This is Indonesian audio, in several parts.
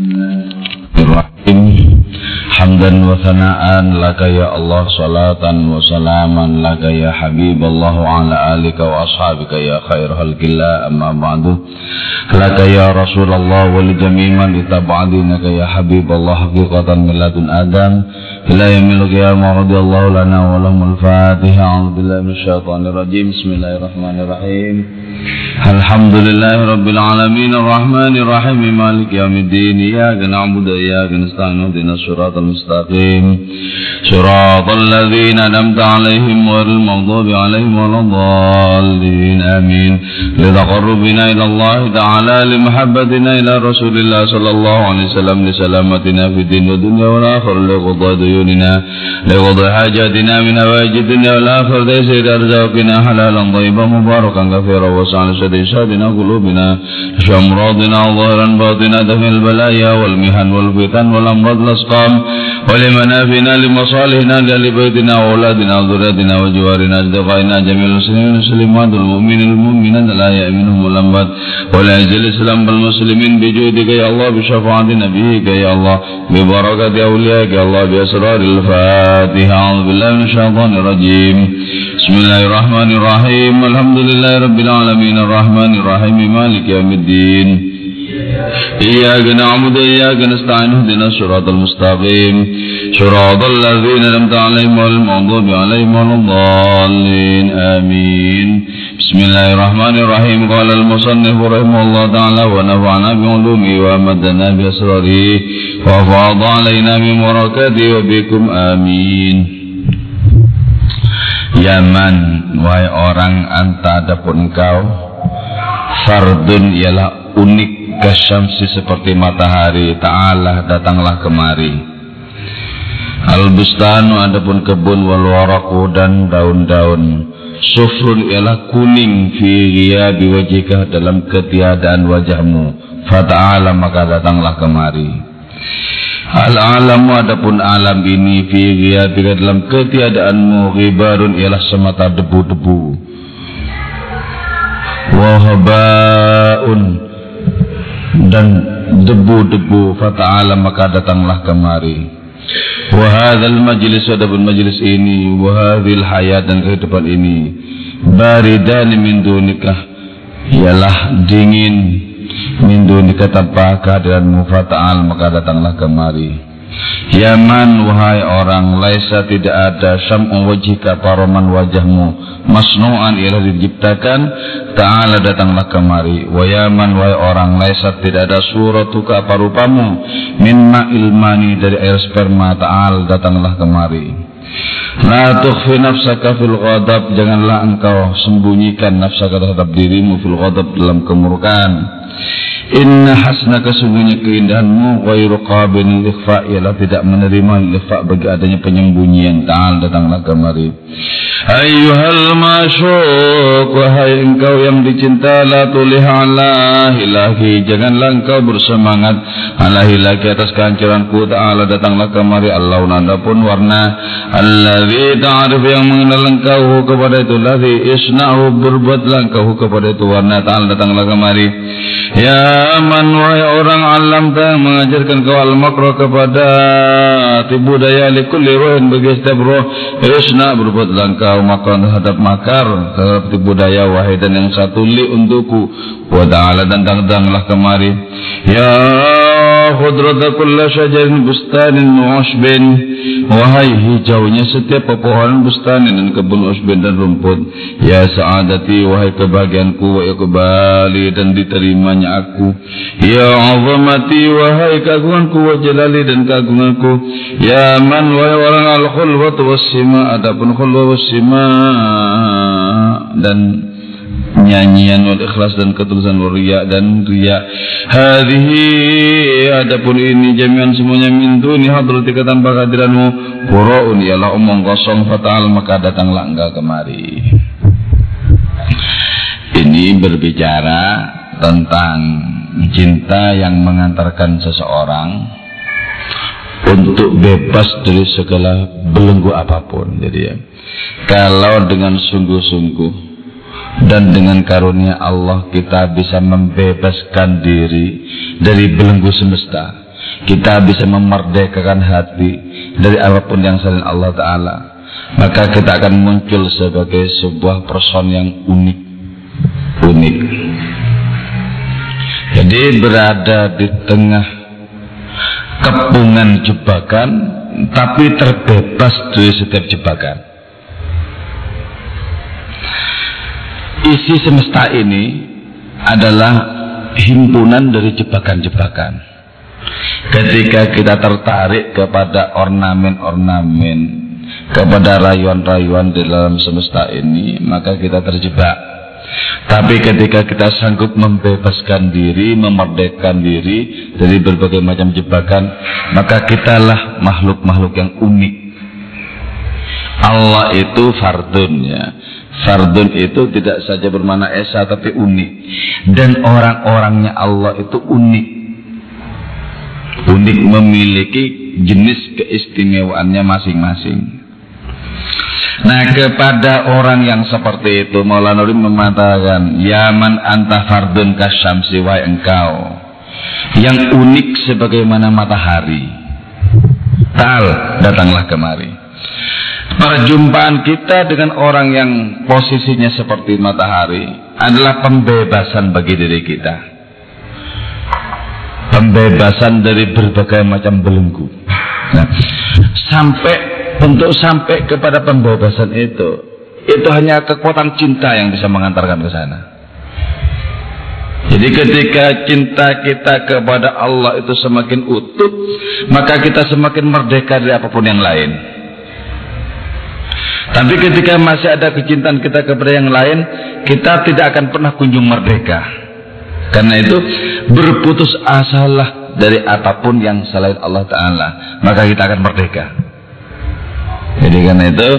Mm-hmm. Hamdan wa sana'an laka ya Allah salatan wa salaman laka ya Habibullah wa ala alika wa ashabika ya khair halkillah amma ba'du. Laka ya Rasulullah wa li jami'man itaba'adinaka ya Habibullah haqiqatan min ladun Adam. Ila yamil qiyamah radiyallahu lana wa lahumul fatiha. A'udhu billahi minasyaitanir rajim. Bismillahirrahmanirrahim. Alhamdulillahi rabbil alamin arrahmanir rahim maliki yaumiddin iyyaka na'budu wa iyyaka nasta'in. Ihdinas siratal mustaqim المستقيم. صراط الذين نمت عليهم والمغضوب عليهم والضالين آمين. لتقربنا إلى الله تعالى لمحبتنا إلى رسول الله صلى الله عليه وسلم لسلامتنا في الدين والدنيا والآخر لقضاء ديوننا لقضاء حاجاتنا من هواج الدنيا والآخر تيسير أرزاقنا حلالا طيبا مباركا كثيرا وسعا لسديساتنا قلوبنا شمراضنا ظهرا باطنا دفن البلايا والمحن والفتن والأمراض الأسقام ولمنافنا لمصالحنا لبيتنا وأولادنا وذرياتنا وجوارنا أصدقائنا جميع المسلمين والمسلمات والمؤمنين المؤمنات لا يأمنهم الأنبات ولا يعز الإسلام بالمسلمين بجودك يا الله بشفاعة نبيك يا الله ببركة أوليائك يا الله بأسرار الفاتحة. أعوذ بالله من الشيطان الرجيم. بسم الله الرحمن الرحيم. الحمد لله رب العالمين. الرحمن الرحيم. مالك يوم الدين. إياك نعبد وإياك نستعين اهدنا الصراط المستقيم صراط الذين أنعمت عليهم غير المغضوب عليهم ولا الضالين آمين بسم الله الرحمن الرحيم قال المصنف رحمه الله تعالى ونفعنا بعلومه وأمدنا بأسراره وأفاض علينا من بركاته وبكم آمين Yaman, wahai orang anta adapun engkau Fardun ialah unik kasyamsi seperti matahari Ta'ala datanglah kemari. Al-bustanu adapun kebun wal waraku dan daun-daun. Sufrun ialah kuning fi ghiyabi wajhika dalam ketiadaan wajahmu. Fata'ala maka datanglah kemari. Al-alamu adapun alam ini fi ghiyabika dalam ketiadaanmu ghibarun ialah semata debu-debu. Wahabaun dan debu-debu fata'ala maka datanglah kemari. Wahadhal majlis adapun majlis ini wahadhil hayat dan kehidupan ini baridani min dunikah ialah dingin min dunika tanpa kehadiranmu fata'al maka datanglah kemari Yaman wahai orang laisa tidak ada syam'u wajhika paroman wajahmu. Masnu'an ialah diciptakan. Ta'ala datanglah kemari. Wa Yaman wahai orang laisa tidak ada suratuka parupamu. Min ma'il mani dari air sperma. Ta'al datanglah kemari. La tukhfi nafsaka fil ghadab. Janganlah engkau sembunyikan nafsaka terhadap dirimu fil ghadab dalam kemurkaan Inna hasna sesungguhnya keindahanmu Ghairu qabin ikhfa Ialah tidak menerima ikhfa bagi adanya penyembunyian Ta'al datanglah kemari. Ayuhal masyuk Wahai engkau yang dicinta La tulih ala hilahi Janganlah engkau bersemangat. Ala hilahi atas kehancuranku Ta'ala datanglah kemari. Allah nanda pun warna. Alladhi ta'arif yang mengenal engkau kepada itu Ladhi isna'hu berbuatlah engkau kepada itu warna. Ta'ala datanglah kemari Ya man wahai orang alam tak mengajarkan kau al-makro kepada tibu daya likulli ruhin bagi setiap roh Isna berbuatlah engkau makar terhadap makar terhadap tibu daya wahai dan yang satu li untukku. Wa ta'ala dan datanglah kemari. Ya khudrata kulla syajarin bustanin mu'ashbin. Wahai hijaunya setiap pepohonan bustanin dan kebun usbin dan rumput. Ya sa'adati wahai kebahagiaanku wa ikbali dan diterimanya aku. Ya azamati wahai kagunganku wa jalali dan kagunganku Ya man wahai orang al-khulwat wassima adapun khulwat wassima dan nyanyian wal ikhlas dan ketulusan wal riya dan riya. Hadhihi adapun ini jami'an semuanya min duni hadratika tanpa kehadiranmu. Qura'un ialah omong kosong fatal maka datanglah engkau kemari. Ini berbicara tentang cinta yang mengantarkan seseorang untuk bebas dari segala belenggu apa pun. Jadi ya kalau dengan sungguh-sungguh dan dengan karunia Allah kita bisa membebaskan diri dari belenggu semesta. Kita bisa memerdekakan hati dari apa pun yang selain Allah Ta'ala. Maka kita akan muncul sebagai sebuah person yang unik. Unik. Jadi berada di tengah kepungan jebakan tapi terbebas dari setiap jebakan isi semesta ini adalah himpunan dari jebakan-jebakan ketika kita tertarik kepada ornamen-ornamen kepada rayuan-rayuan di dalam semesta ini, maka kita terjebak. Tapi ketika kita sanggup membebaskan diri, memerdekakan diri dari berbagai macam jebakan, maka kitalah makhluk-makhluk yang unik. Allah itu fardun ya. Fardun itu tidak saja bermana esa tapi unik. Dan orang-orangnya Allah itu unik. Unik memiliki jenis keistimewaannya masing-masing. Nah kepada orang yang seperti itu Maulana Nuri mengatakan Yaman anta fardun kasyamsi wa engkau Yang unik sebagaimana matahari Tal datanglah kemari Perjumpaan kita dengan orang yang posisinya seperti matahari Adalah pembebasan bagi diri kita. Pembebasan dari berbagai macam belenggu. Nah, Sampai untuk sampai kepada pembebasan itu itu hanya kekuatan cinta yang bisa mengantarkan ke sana. Jadi ketika cinta kita kepada Allah itu semakin utuh maka kita semakin merdeka dari apa pun yang lain tapi ketika masih ada kecintaan kita kepada yang lain kita tidak akan pernah kunjung merdeka karena itu berputus asalah dari apa pun yang selain Allah Ta'ala maka kita akan merdeka jadi karena itu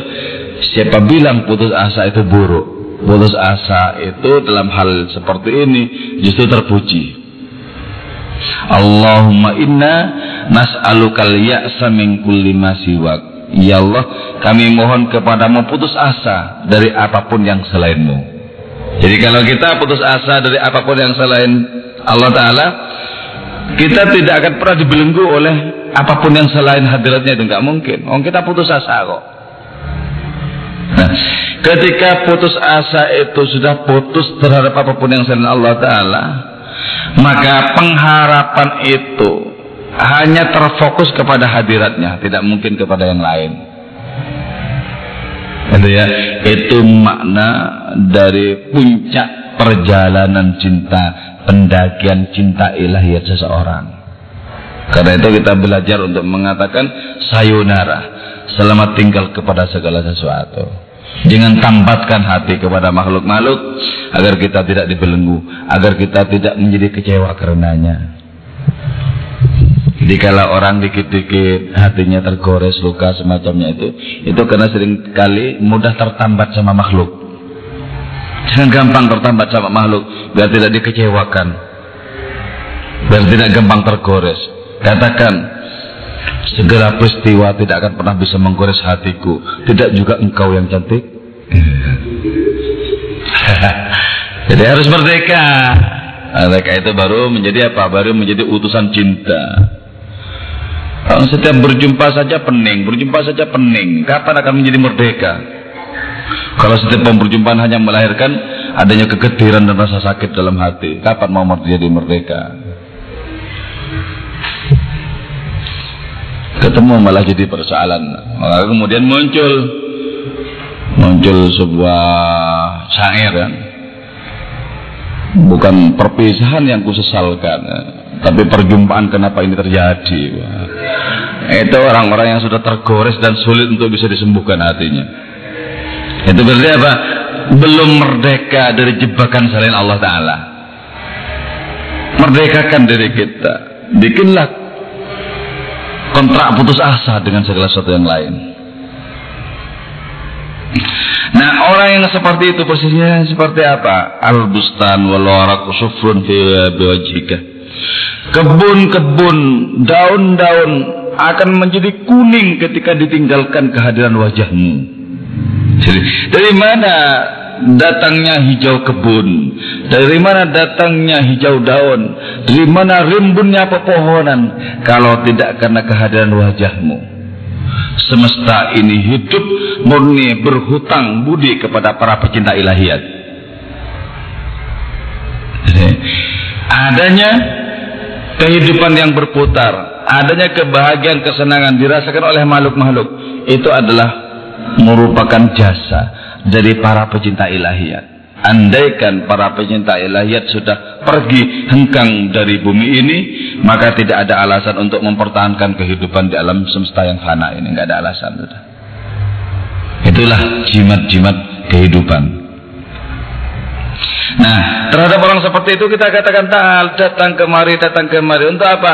siapa bilang putus asa itu buruk? Putus asa itu dalam hal seperti ini justru terpuji. Allahumma inna nas'alukal ya'sa min kulli siwak. Ya Allah, kami mohon kepadamu putus asa dari apa pun yang selainmu. Jadi kalau kita putus asa dari apa pun yang selain Allah Ta'ala, kita tidak akan pernah dibelenggu oleh apa pun yang selain hadiratnya itu nggak mungkin. Oh kita putus asa kok. Nah, ketika putus asa itu sudah putus terhadap apa pun yang selain Allah Taala, maka pengharapan itu hanya terfokus kepada hadiratnya, tidak mungkin kepada yang lain. Itu ya, itu makna dari puncak perjalanan cinta, pendakian cinta ilahiyat seseorang. Karena itu kita belajar untuk mengatakan sayonara, selamat tinggal kepada segala sesuatu. Jangan tambatkan hati kepada makhluk-makhluk agar kita tidak dibelenggu, agar kita tidak menjadi kecewa karenanya. Jadi kalau orang dikit-dikit hatinya tergores luka semacamnya itu, itu karena sering kali mudah tertambat sama makhluk. Jangan gampang tertambat sama makhluk biar tidak dikecewakan. Biar tidak gampang tergores. Katakan, segala peristiwa tidak akan pernah bisa menggores hatiku. Tidak juga engkau yang cantik. Jadi harus merdeka. Merdeka itu baru menjadi apa? Baru menjadi utusan cinta. Kalau setiap berjumpa saja pening, berjumpa saja pening. Kapan akan menjadi merdeka? Kalau setiap perjumpaan hanya melahirkan adanya kegetiran dan rasa sakit dalam hati, kapan mau menjadi merdeka? ketemu malah jadi persoalan maka kemudian muncul muncul sebuah syair kan bukan perpisahan yang kusesalkan tapi perjumpaan kenapa ini terjadi itu orang-orang yang sudah tergores dan sulit untuk bisa disembuhkan hatinya itu berarti apa belum merdeka dari jebakan selain Allah Ta'ala merdekakan diri kita bikinlah kontrak putus asa dengan segala sesuatu yang lain. Nah orang yang seperti itu posisinya seperti apa? Al bustan wal sufrun fi biwajhika. Kebun-kebun, daun-daun akan menjadi kuning ketika ditinggalkan kehadiran wajahmu. Jadi dari mana datangnya hijau kebun? Dari mana datangnya hijau daun? Dari mana rimbunnya pepohonan? Kalau tidak karena kehadiran wajahmu. Semesta ini hidup murni berhutang budi kepada para pecinta ilahiyat. Adanya kehidupan yang berputar, adanya kebahagiaan, kesenangan dirasakan oleh makhluk-makhluk, itu adalah merupakan jasa dari para pecinta ilahiyat. Andaikan para pecinta ilahiyat sudah pergi hengkang dari bumi ini, maka tidak ada alasan untuk mempertahankan kehidupan di alam semesta yang fana ini. Tidak ada alasan. Itulah jimat-jimat kehidupan. Nah, terhadap orang seperti itu kita katakan tak datang kemari, datang kemari. Untuk apa?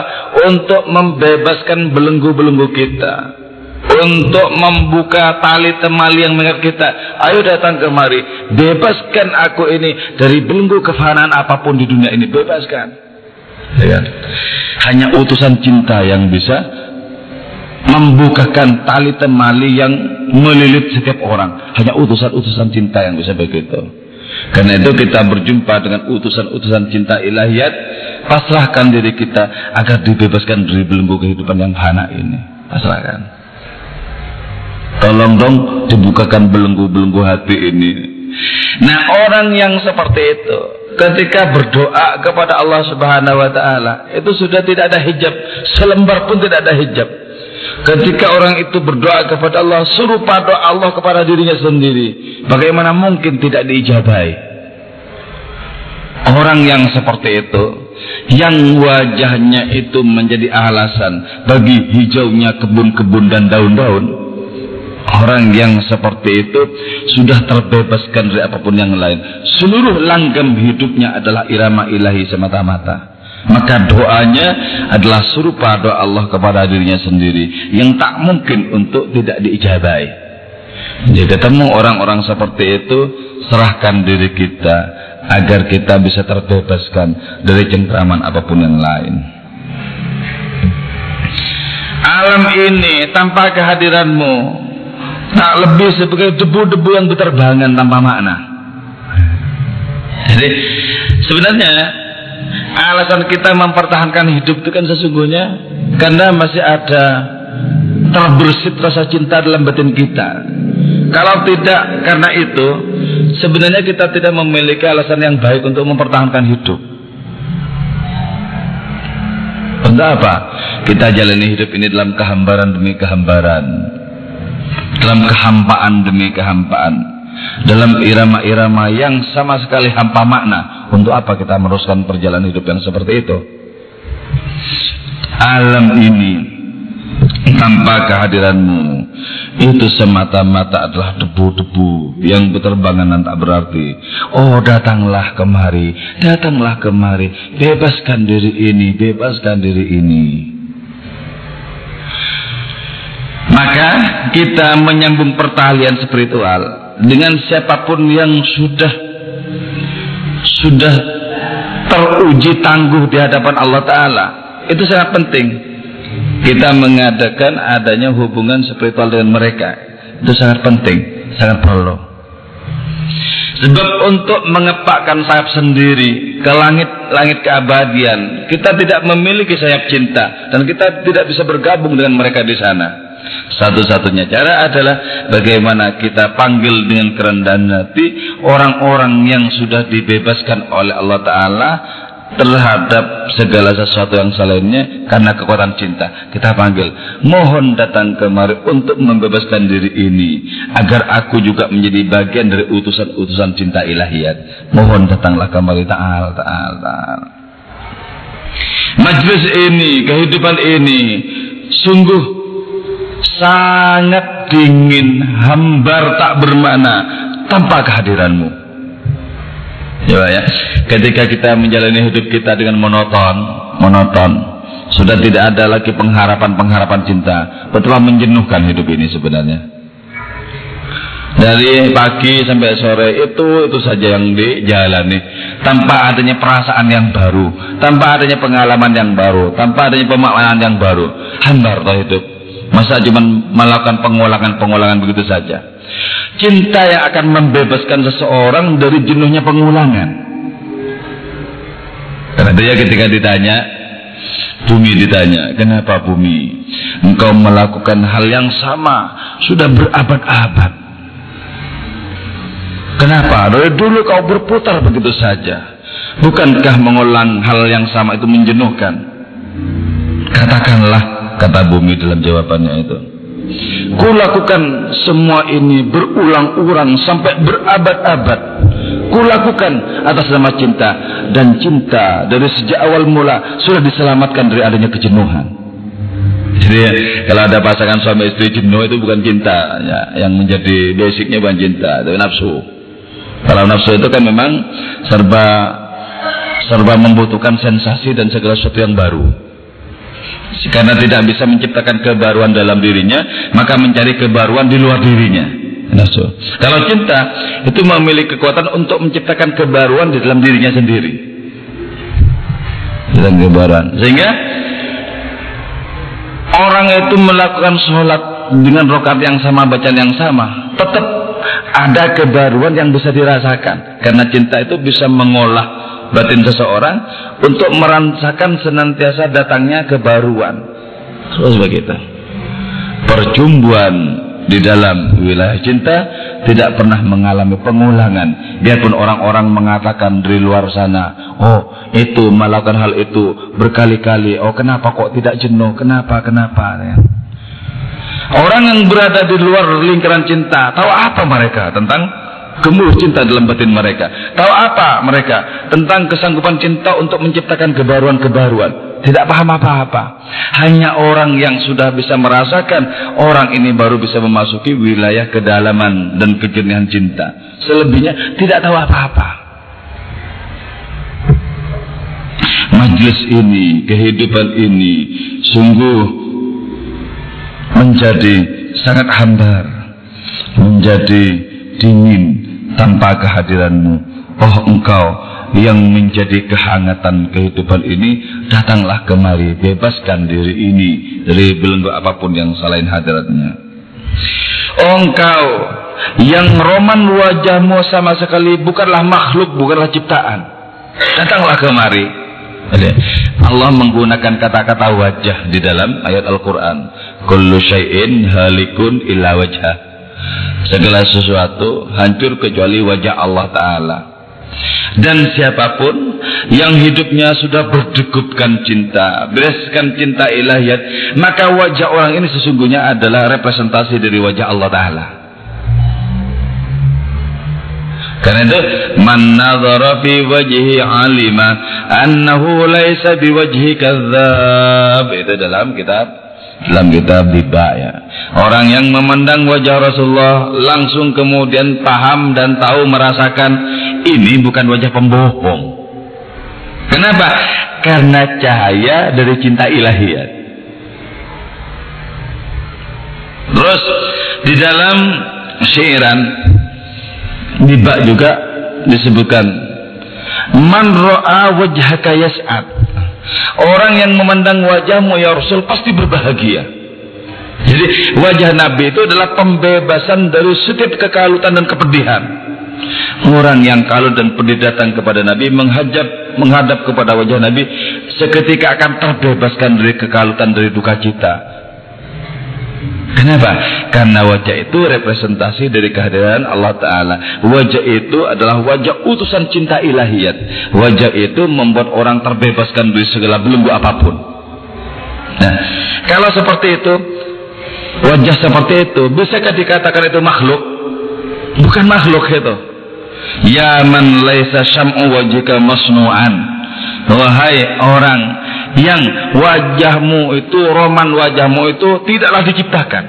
Untuk membebaskan belenggu-belenggu kita. Untuk membuka tali temali yang mengikat kita. Ayo datang kemari. Bebaskan aku ini dari belenggu kefanaan apa pun di dunia ini. Bebaskan. Ya. Hanya utusan cinta yang bisa membukakan tali temali yang melilit setiap orang. Hanya utusan-utusan cinta yang bisa begitu. Karena itu kita berjumpa dengan utusan-utusan cinta ilahiyat, pasrahkan diri kita agar dibebaskan dari belenggu kehidupan yang hana ini. Pasrahkan. Tolong dong dibukakan belenggu-belenggu hati ini. Nah, orang yang seperti itu ketika berdoa kepada Allah Subhanahu wa taala, itu sudah tidak ada hijab, selembar pun tidak ada hijab. Ketika orang itu berdoa kepada Allah, suruh doa Allah kepada dirinya sendiri. Bagaimana mungkin tidak diijabai? Orang yang seperti itu, yang wajahnya itu menjadi alasan bagi hijaunya kebun-kebun dan daun-daun, Orang yang seperti itu sudah terbebaskan dari apa pun yang lain. Seluruh langgam hidupnya adalah irama ilahi semata-mata. Maka doanya adalah serupa doa Allah kepada dirinya sendiri yang tak mungkin untuk tidak diijabai. Jadi ketemu orang-orang seperti itu, serahkan diri kita agar kita bisa terbebaskan dari cengkraman apa pun yang lain. Alam ini tanpa kehadiranmu tak lebih sebagai debu-debu yang berterbangan tanpa makna. Jadi sebenarnya alasan kita mempertahankan hidup itu kan sesungguhnya karena masih ada terbersit rasa cinta dalam batin kita. Kalau tidak karena itu, sebenarnya kita tidak memiliki alasan yang baik untuk mempertahankan hidup. Untuk apa? Kita jalani hidup ini dalam kehambaran demi kehambaran. Dalam kehampaan demi kehampaan dalam irama-irama yang sama sekali hampa makna. Untuk apa kita meneruskan perjalanan hidup yang seperti itu? Alam ini tanpa kehadiranmu itu semata-mata adalah debu-debu yang berterbangan tak berarti. Oh datanglah kemari, datanglah kemari, bebaskan diri ini, bebaskan diri ini. Maka kita menyambung pertalian spiritual dengan siapa pun yang sudah sudah teruji tangguh di hadapan Allah Ta'ala. Itu sangat penting. Kita mengadakan adanya hubungan spiritual dengan mereka. Itu sangat penting sangat perlu. Sebab untuk mengepakkan sayap sendiri ke langit-langit keabadian kita tidak memiliki sayap cinta dan kita tidak bisa bergabung dengan mereka di sana satu-satunya cara adalah bagaimana kita panggil dengan kerendahan hati orang-orang yang sudah dibebaskan oleh Allah Ta'ala terhadap segala sesuatu yang selainnya karena kekuatan cinta. Kita panggil, mohon datang kemari untuk membebaskan diri ini agar aku juga menjadi bagian dari utusan-utusan cinta ilahiyat. Mohon datanglah kemari ta'al ta'al ta'al. Majlis ini, kehidupan ini sungguh sangat dingin, hambar tak bermakna tanpa kehadiranmu. Ya, ya. Ketika kita menjalani hidup kita dengan monoton, monoton, sudah tidak ada lagi pengharapan-pengharapan cinta. Betul menjenuhkan hidup ini sebenarnya. Dari pagi sampai sore itu itu saja yang dijalani tanpa adanya perasaan yang baru, tanpa adanya pengalaman yang baru, tanpa adanya pemaknaan yang baru. Hambar toh hidup Masa cuma melakukan pengulangan-pengulangan begitu saja. Cinta yang akan membebaskan seseorang dari jenuhnya pengulangan. Karena dia ketika ditanya, bumi ditanya, kenapa bumi? Engkau melakukan hal yang sama sudah berabad-abad. Kenapa? Dari dulu kau berputar begitu saja. Bukankah mengulang hal yang sama itu menjenuhkan? Katakanlah, kata bumi dalam jawabannya itu. Kulakukan semua ini berulang-ulang sampai berabad-abad. Kulakukan atas nama cinta dan cinta dari sejak awal mula sudah diselamatkan dari adanya kejenuhan. Jadi kalau ada pasangan suami istri jenuh itu bukan cinta, ya, yang menjadi basicnya bukan cinta, tapi nafsu. Kalau nafsu itu kan memang serba serba membutuhkan sensasi dan segala sesuatu yang baru. Karena tidak bisa menciptakan kebaruan dalam dirinya, maka mencari kebaruan di luar dirinya. Kalau cinta itu memiliki kekuatan untuk menciptakan kebaruan di dalam dirinya sendiri. Dalam kebaruan. Sehingga orang itu melakukan sholat dengan rokat yang sama, bacaan yang sama, tetap ada kebaruan yang bisa dirasakan. Karena cinta itu bisa mengolah batin seseorang untuk merasakan senantiasa datangnya kebaruan. Terus begitu. Percumbuan di dalam wilayah cinta tidak pernah mengalami pengulangan. Biarpun orang-orang mengatakan dari luar sana, oh itu melakukan hal itu berkali-kali. Oh kenapa kok tidak jenuh? Kenapa? Kenapa? Ya. Orang yang berada di luar lingkaran cinta tahu apa mereka tentang gemuruh cinta dalam batin mereka. Tahu apa mereka tentang kesanggupan cinta untuk menciptakan kebaruan-kebaruan? Tidak paham apa-apa. Hanya orang yang sudah bisa merasakan orang ini baru bisa memasuki wilayah kedalaman dan kejernihan cinta. Selebihnya tidak tahu apa-apa. Majlis ini, kehidupan ini sungguh menjadi sangat hambar, menjadi dingin tanpa kehadiranmu. Oh engkau yang menjadi kehangatan kehidupan ini, datanglah kemari, bebaskan diri ini dari belenggu apa pun yang selain hadiratnya. Oh engkau yang roman wajahmu sama sekali bukanlah makhluk, bukanlah ciptaan. Datanglah kemari. Allah menggunakan kata-kata wajah di dalam ayat Al-Quran. Kullu syai'in halikun illa wajah. Segala sesuatu hancur kecuali wajah Allah Ta'ala. Dan siapa pun yang hidupnya sudah berdegupkan cinta, bereskan cinta ilahiyat, maka wajah orang ini sesungguhnya adalah representasi dari wajah Allah Ta'ala. Karena itu man nadhara fi wajhi alima annahu laisa biwajhi kadzab. Itu dalam kitab dalam kitab Biba ya. Orang yang memandang wajah Rasulullah langsung kemudian paham dan tahu merasakan ini bukan wajah pembohong. Kenapa? Karena cahaya dari cinta ilahiyat. Terus di dalam syairan di bak juga disebutkan man ra'a wajhaka yas'ad orang yang memandang wajahmu ya Rasul pasti berbahagia. Jadi wajah Nabi itu adalah pembebasan dari setiap kekalutan dan kepedihan. Orang yang kalut dan pedih datang kepada Nabi menghadap menghadap kepada wajah Nabi seketika akan terbebaskan dari kekalutan dari duka cita Kenapa? Karena wajah itu representasi dari kehadiran Allah Ta'ala. Wajah itu adalah wajah utusan cinta ilahiyat. Wajah itu membuat orang terbebaskan dari segala belenggu apa pun. Nah, kalau seperti itu, wajah seperti itu, bisakah dikatakan itu makhluk? Bukan makhluk itu. Ya man laisa syam'u wajika masnu'an. Wahai orang yang wajahmu itu roman wajahmu itu tidaklah diciptakan.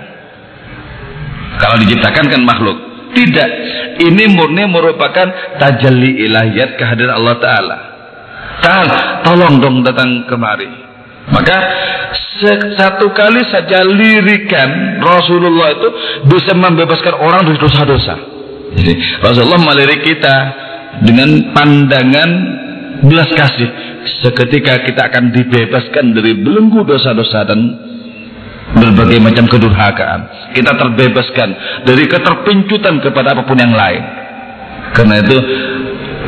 Kalau diciptakan kan makhluk. Tidak. Ini murni merupakan tajalli ilahiyat kehadiran Allah Ta'ala. Ta'ala tolong dong datang kemari. Maka satu kali saja lirikan Rasulullah itu bisa membebaskan orang dari dosa-dosa. Rasulullah melirik kita dengan pandangan belas kasih seketika kita akan dibebaskan dari belenggu dosa-dosa dan berbagai macam kedurhakaan. Kita terbebaskan dari keterpincutan kepada apa pun yang lain. Karena itu,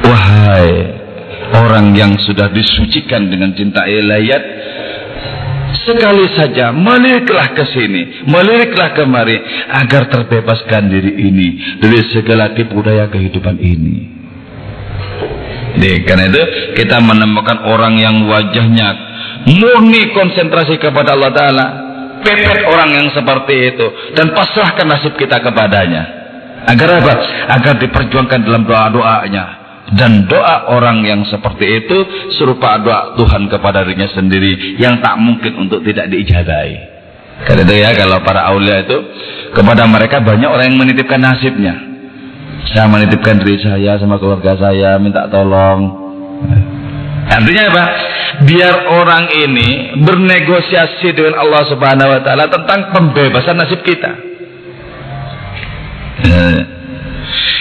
wahai orang yang sudah disucikan dengan cinta ilayat, sekali saja meliriklah ke sini, meliriklah kemari agar terbebaskan diri ini dari segala tipu daya kehidupan ini. Jadi, karena itu kita menemukan orang yang wajahnya murni konsentrasi kepada Allah Ta'ala pepet orang yang seperti itu dan pasrahkan nasib kita kepadanya. Agar apa? agar diperjuangkan dalam doa-doanya. Dan doa orang yang seperti itu serupa doa Tuhan kepada dirinya sendiri yang tak mungkin untuk tidak diijabahi karena itu ya kalau para aulia itu kepada mereka banyak orang yang menitipkan nasibnya saya menitipkan diri saya sama keluarga saya minta tolong Artinya apa? Biar orang ini bernegosiasi dengan Allah Subhanahu wa taala tentang pembebasan nasib kita. Eh.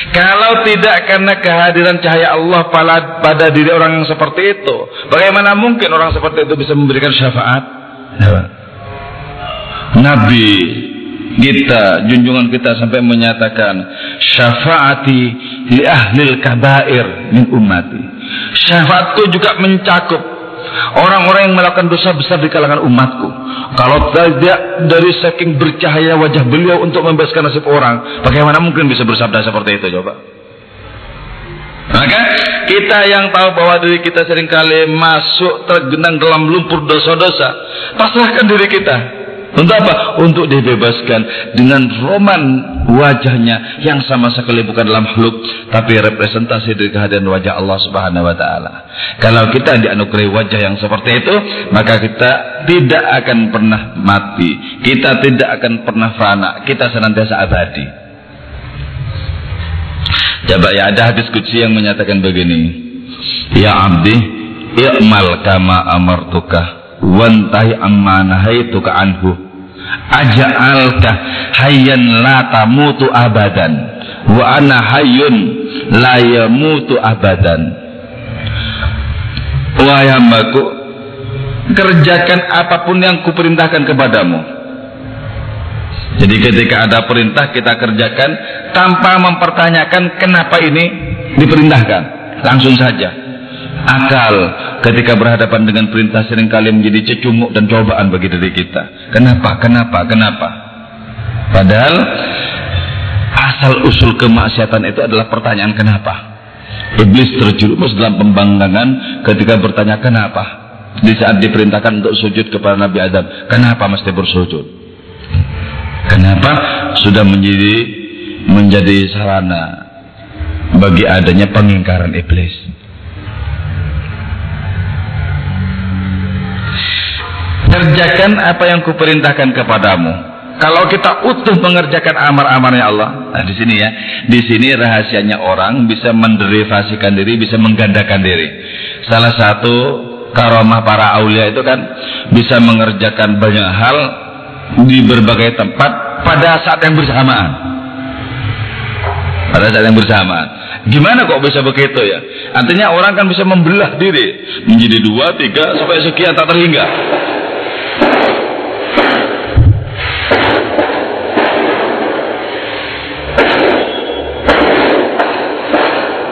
Kalau tidak karena kehadiran cahaya Allah pada, pada diri orang yang seperti itu, bagaimana mungkin orang seperti itu bisa memberikan syafaat? Nabi kita, junjungan kita sampai menyatakan syafaati li ahlil kabair min ummati Syafaatku juga mencakup orang-orang yang melakukan dosa besar di kalangan umatku. Kalau tidak dari saking bercahaya wajah beliau untuk membebaskan nasib orang, bagaimana mungkin bisa bersabda seperti itu coba? Maka kita yang tahu bahwa diri kita sering kali masuk tergenang dalam lumpur dosa-dosa, pasrahkan diri kita untuk apa? Untuk dibebaskan dengan roman wajahnya yang sama sekali bukan dalam makhluk tapi representasi dari kehadiran wajah Allah Subhanahu wa taala. Kalau kita dianugerahi wajah yang seperti itu, maka kita tidak akan pernah mati. Kita tidak akan pernah fana. Kita senantiasa abadi. Coba ya ada hadis kutsi yang menyatakan begini. Ya abdi, i'mal kama amartuka wantahi amma nahaituka anhu aja'alka hayyan la tamutu abadan. Wa ana hayyun la yamutu abadan. Wahai hambaku kerjakan apa pun yang kuperintahkan kepadamu. Jadi ketika ada perintah kita kerjakan tanpa mempertanyakan kenapa ini diperintahkan. Langsung saja akal ketika berhadapan dengan perintah sering kali menjadi cecunguk dan cobaan bagi diri kita. Kenapa? Kenapa? Kenapa? Padahal asal usul kemaksiatan itu adalah pertanyaan kenapa. Iblis terjerumus dalam pembanggangan ketika bertanya kenapa. Di saat diperintahkan untuk sujud kepada Nabi Adam, kenapa mesti bersujud? Kenapa sudah menjadi menjadi sarana bagi adanya pengingkaran iblis? Kerjakan apa yang kuperintahkan kepadamu. Kalau kita utuh mengerjakan amar-amarnya Allah nah di sini ya. Di sini rahasianya orang bisa menderivasikan diri bisa menggandakan diri. Salah satu karomah para aulia itu kan bisa mengerjakan banyak hal di berbagai tempat pada saat yang bersamaan pada saat yang bersamaan gimana kok bisa begitu ya? Artinya orang kan bisa membelah diri. Menjadi dua tiga sampai sekian tak terhingga.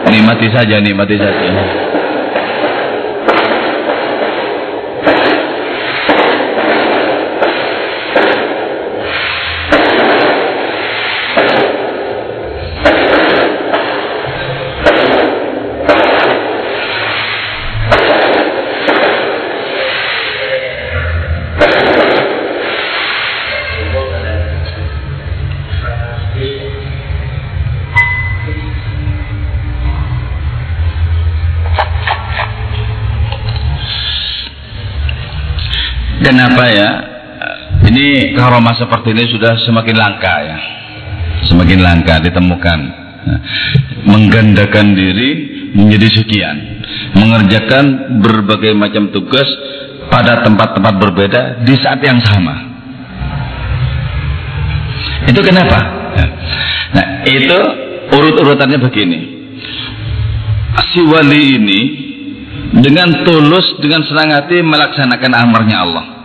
Nikmati saja, nikmati saja. Kenapa ya? Ini karomah seperti ini sudah semakin langka ya. Semakin langka ditemukan. Menggandakan diri menjadi sekian. Mengerjakan berbagai macam tugas pada tempat-tempat berbeda di saat yang sama. Itu kenapa? Nah, itu urut-urutannya begini. Si wali ini dengan tulus, dengan senang hati melaksanakan amarnya Allah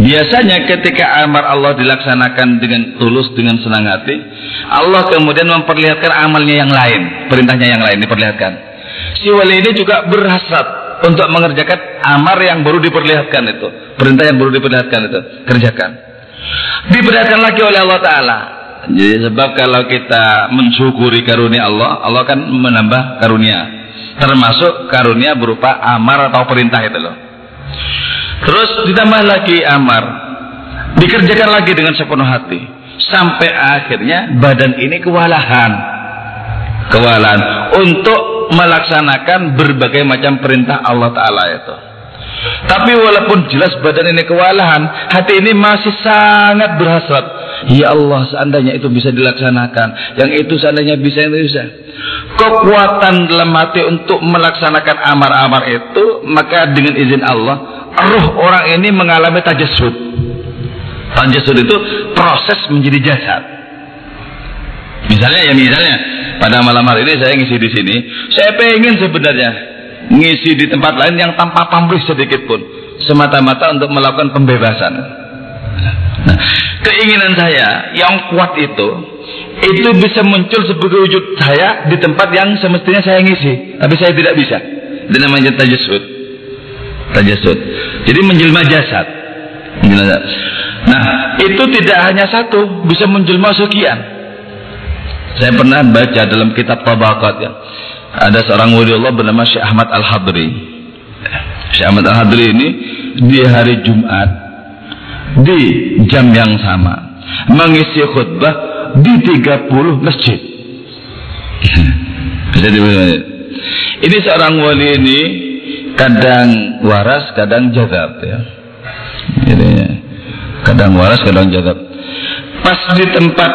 Biasanya ketika amar Allah dilaksanakan dengan tulus, dengan senang hati, Allah kemudian memperlihatkan amalnya yang lain, perintahnya yang lain diperlihatkan. Si wali ini juga berhasrat untuk mengerjakan amar yang baru diperlihatkan itu, perintah yang baru diperlihatkan itu, kerjakan. Diperlihatkan lagi oleh Allah Taala. Jadi sebab kalau kita mensyukuri karunia Allah, Allah akan menambah karunia. Termasuk karunia berupa amar atau perintah itu loh. Terus ditambah lagi amar. Dikerjakan lagi dengan sepenuh hati. Sampai akhirnya badan ini kewalahan. Kewalahan. Untuk melaksanakan berbagai macam perintah Allah Ta'ala itu. Tapi walaupun jelas badan ini kewalahan, hati ini masih sangat berhasrat. Ya Allah, seandainya itu bisa dilaksanakan, yang itu seandainya bisa, itu bisa. Kekuatan dalam hati untuk melaksanakan amar-amar itu, maka dengan izin Allah, roh orang ini mengalami tajasud. Tajasud itu proses menjadi jasad. Misalnya ya misalnya pada malam hari ini saya ngisi di sini, saya pengen sebenarnya ngisi di tempat lain yang tanpa pamrih sedikit pun, semata-mata untuk melakukan pembebasan. Nah, keinginan saya yang kuat itu itu bisa muncul sebagai wujud saya di tempat yang semestinya saya ngisi, tapi saya tidak bisa. Itu namanya tajasud tajasud. Jadi menjelma jasad. Nah, itu tidak hanya satu, bisa menjelma sekian. Saya pernah baca dalam kitab Tabaqat ya. Ada seorang wali Allah bernama Syekh Ahmad Al-Hadri. Syekh Ahmad Al-Hadri ini di hari Jumat di jam yang sama mengisi khutbah di 30 masjid. Jadi ini seorang wali ini kadang waras, kadang jadab ya. Jadi kadang waras, kadang jadab. Pas di tempat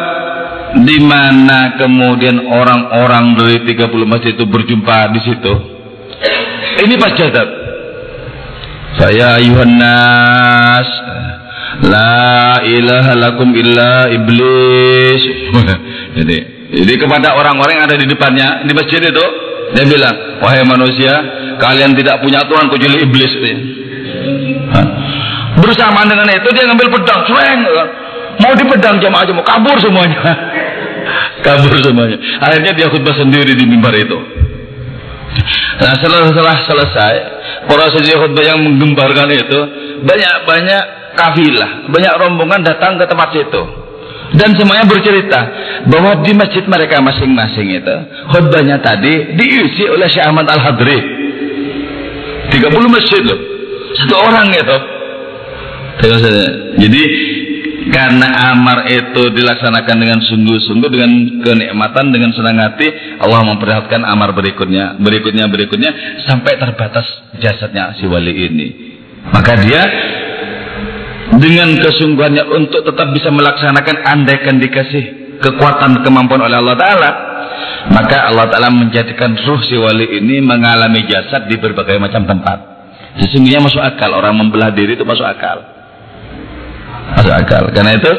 di mana kemudian orang-orang dari 30 masjid itu berjumpa di situ. Ini pas jadab. Saya Yohanes La ilaha lakum illa iblis. jadi, jadi kepada orang-orang yang ada di depannya di masjid itu, dia bilang, wahai manusia, kalian tidak punya Tuhan kecuali iblis. Bersamaan dengan itu dia ngambil pedang, sweng, mau dipedang jamaah aja mau kabur semuanya. kabur semuanya. Akhirnya dia khutbah sendiri di mimbar itu. Nah setelah, setelah selesai proses khutbah yang menggembarkan itu banyak-banyak kafilah, banyak rombongan datang ke tempat itu dan semuanya bercerita bahwa di masjid mereka masing-masing itu khutbahnya tadi diisi oleh Syekh Ahmad Al Hadri 30 masjid loh. Satu orang itu. Jadi karena amar itu dilaksanakan dengan sungguh-sungguh dengan kenikmatan dengan senang hati Allah memperlihatkan amar berikutnya berikutnya berikutnya sampai terbatas jasadnya si wali ini maka dia dengan kesungguhannya untuk tetap bisa melaksanakan andaikan dikasih kekuatan kemampuan oleh Allah Ta'ala maka Allah Ta'ala menjadikan ruh si wali ini mengalami jasad di berbagai macam tempat. Sesungguhnya masuk akal. Orang membelah diri itu masuk akal. Masuk akal. Karena itu,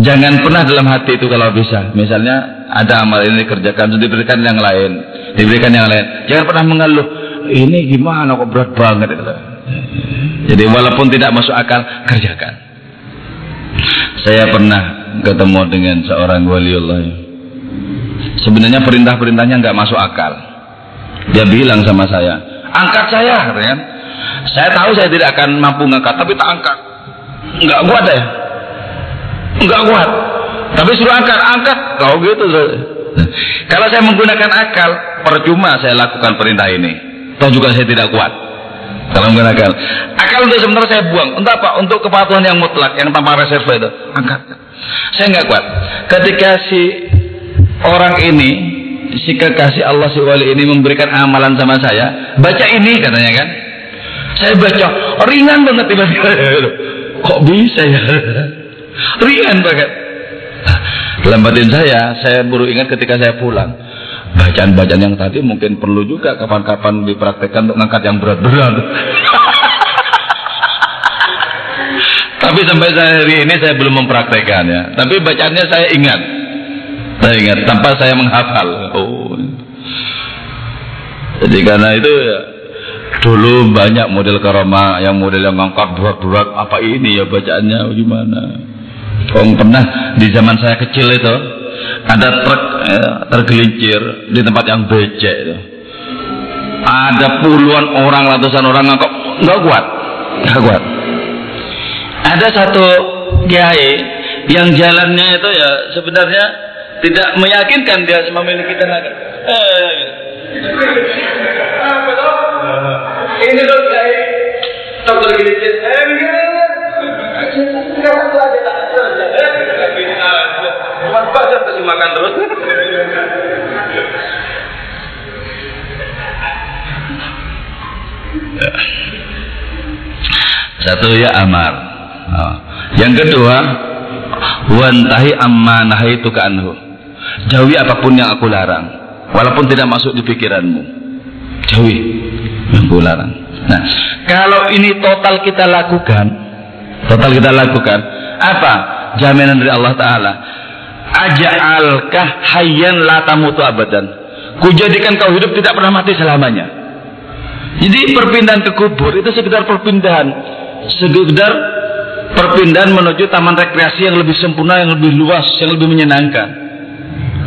jangan pernah dalam hati itu kalau bisa. Misalnya, ada amal ini dikerjakan, diberikan yang lain. Diberikan yang lain. Jangan pernah mengeluh. Ini gimana kok berat banget. Jadi walaupun tidak masuk akal, kerjakan. Saya pernah ketemu dengan seorang waliullah Sebenarnya perintah-perintahnya nggak masuk akal. Dia bilang sama saya, angkat saya, kan? Saya tahu saya tidak akan mampu ngangkat, tapi tak angkat. Nggak kuat ya? Nggak kuat. Tapi suruh angkat, angkat. Kau gitu. Kalau saya menggunakan akal, percuma saya lakukan perintah ini. Toh juga saya tidak kuat. Kalau menggunakan akal untuk sementara saya buang. Untuk apa? Untuk kepatuhan yang mutlak, yang tanpa reserve itu. Angkat. Saya nggak kuat. Ketika si orang ini si kekasih Allah si wali ini memberikan amalan sama saya baca ini katanya kan saya baca ringan banget tiba-tiba kok bisa ya ringan banget dalam batin saya saya baru ingat ketika saya pulang bacaan-bacaan yang tadi mungkin perlu juga kapan-kapan dipraktekkan untuk ngangkat yang berat-berat tapi sampai hari ini saya belum mempraktekannya tapi bacaannya saya ingat saya ingat tanpa saya menghafal. Oh. Jadi karena itu ya, Dulu banyak model karoma yang model yang ngangkat burak-burak apa ini ya bacaannya gimana? Kong pernah di zaman saya kecil itu ada truk ya, tergelincir di tempat yang becek itu. Ada puluhan orang, ratusan orang ngangkat nggak kuat, nggak kuat. Ada satu kiai yang jalannya itu ya sebenarnya tidak meyakinkan dia memiliki tenaga. Eh, ini dong kiai tergelincir. Eh, Cuma baca kasih makan terus. Satu ya amar. Yang kedua, wantahi itu anhu. Jauhi apa pun yang aku larang, walaupun tidak masuk di pikiranmu. Jauhi yang aku larang. Nah, kalau ini total kita lakukan, total kita lakukan, apa jaminan dari Allah Taala? Aja'alkah hayyan la tamutu abadan. Kujadikan kau hidup tidak pernah mati selamanya. Jadi perpindahan ke kubur itu sekedar perpindahan, sekedar perpindahan menuju taman rekreasi yang lebih sempurna, yang lebih luas, yang lebih menyenangkan.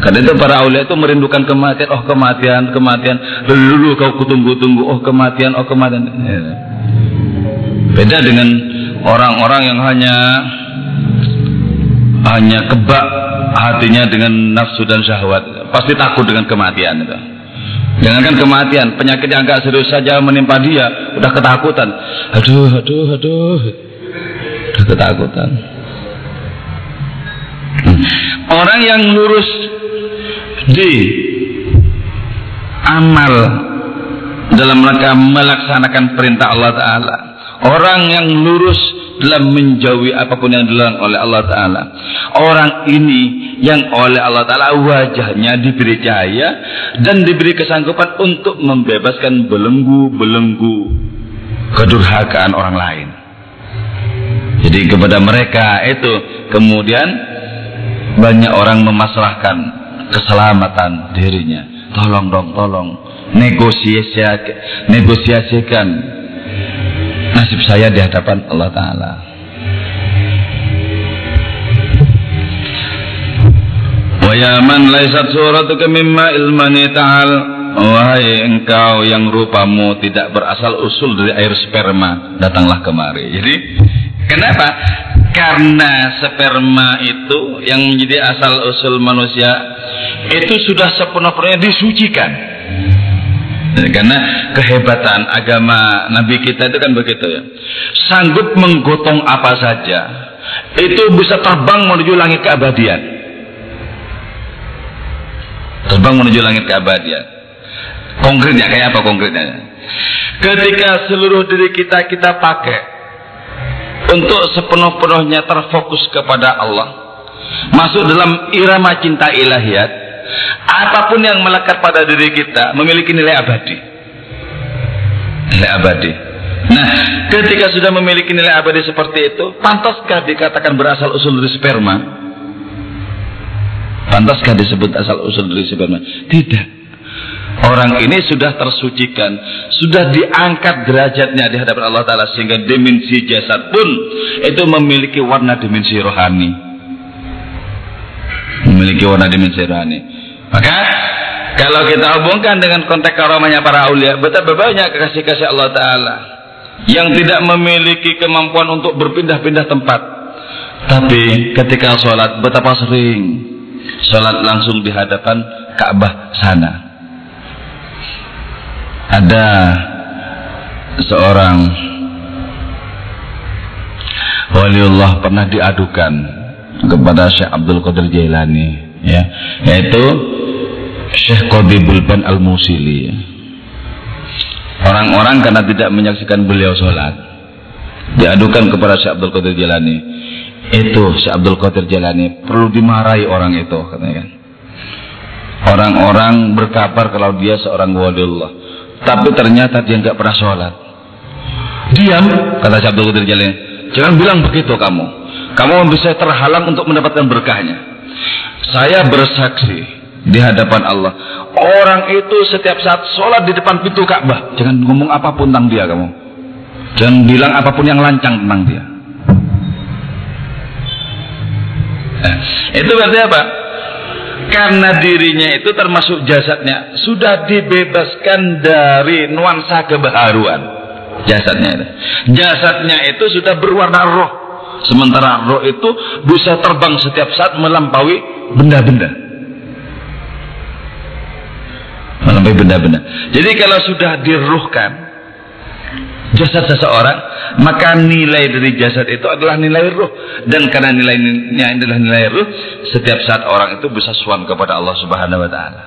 Karena itu para aulia itu merindukan kematian, oh kematian, kematian. Dulu kau kutunggu-tunggu, oh kematian, oh kematian. Beda dengan orang-orang yang hanya hanya kebak hatinya dengan nafsu dan syahwat. Pasti takut dengan kematian itu. Jangankan kematian, penyakit yang agak serius saja menimpa dia, udah ketakutan. Aduh, aduh, aduh. Udah ketakutan. Orang yang lurus di amal dalam rangka melaksanakan perintah Allah Ta'ala. Orang yang lurus dalam menjauhi apa pun yang dilarang oleh Allah Ta'ala. Orang ini yang oleh Allah Ta'ala wajahnya diberi cahaya dan diberi kesanggupan untuk membebaskan belenggu-belenggu kedurhakaan orang lain. Jadi kepada mereka itu kemudian banyak orang memasrahkan keselamatan dirinya. Tolong dong, tolong negosiasi negosiasikan nasib saya di hadapan Allah Ta'ala. Wayaman laisat suratuka mimma ilmani ta'al Wahai engkau yang rupamu tidak berasal usul dari air sperma Datanglah kemari Jadi kenapa? Karena sperma itu yang menjadi asal usul manusia Itu sudah sepenuhnya disucikan karena kehebatan agama Nabi kita itu kan begitu ya. Sanggup menggotong apa saja. Itu bisa terbang menuju langit keabadian. Terbang menuju langit keabadian. Konkretnya kayak apa konkretnya? Ketika seluruh diri kita kita pakai untuk sepenuh-penuhnya terfokus kepada Allah, masuk dalam irama cinta ilahiyat, apa pun yang melekat pada diri kita memiliki nilai abadi. Nilai abadi. Nah, ketika sudah memiliki nilai abadi seperti itu, pantaskah dikatakan berasal usul dari sperma? Pantaskah disebut asal usul dari sperma? Tidak. Orang ini sudah tersucikan, sudah diangkat derajatnya di hadapan Allah Ta'ala sehingga dimensi jasad pun itu memiliki warna dimensi rohani. Memiliki warna dimensi rohani. Maka kalau kita hubungkan dengan konteks karomahnya para aulia, betapa banyak kekasih-kasih Allah Ta'ala yang tidak memiliki kemampuan untuk berpindah-pindah tempat. Tapi ketika sholat, betapa sering sholat langsung di hadapan Ka'bah sana. Ada seorang waliullah pernah diadukan kepada Syekh Abdul Qadir Jailani ya yaitu Syekh Qadibul Ban Al-Musili. Orang-orang karena tidak menyaksikan beliau sholat diadukan kepada Syekh Abdul Qadir Jalani itu Syekh Abdul Qadir Jalani perlu dimarahi orang itu katanya kan. Orang-orang berkabar kalau dia seorang waliullah tapi ternyata dia nggak pernah sholat. Diam kata Syekh Abdul Qadir Jalani jangan bilang begitu kamu. Kamu bisa terhalang untuk mendapatkan berkahnya saya bersaksi di hadapan Allah Orang itu setiap saat sholat di depan pintu Ka'bah. Jangan ngomong apa pun tentang dia kamu. Jangan bilang apa pun yang lancang tentang dia. Nah, itu berarti apa? Karena dirinya itu termasuk jasadnya sudah dibebaskan dari nuansa kebaharuan. Jasadnya itu. Jasadnya itu sudah berwarna roh. Sementara roh itu bisa terbang setiap saat melampaui benda-benda. melampaui benda-benda. Jadi kalau sudah diruhkan jasad seseorang, maka nilai dari jasad itu adalah nilai ruh. Dan karena nilainya adalah nilai ruh, setiap saat orang itu bisa suam kepada Allah Subhanahu wa taala.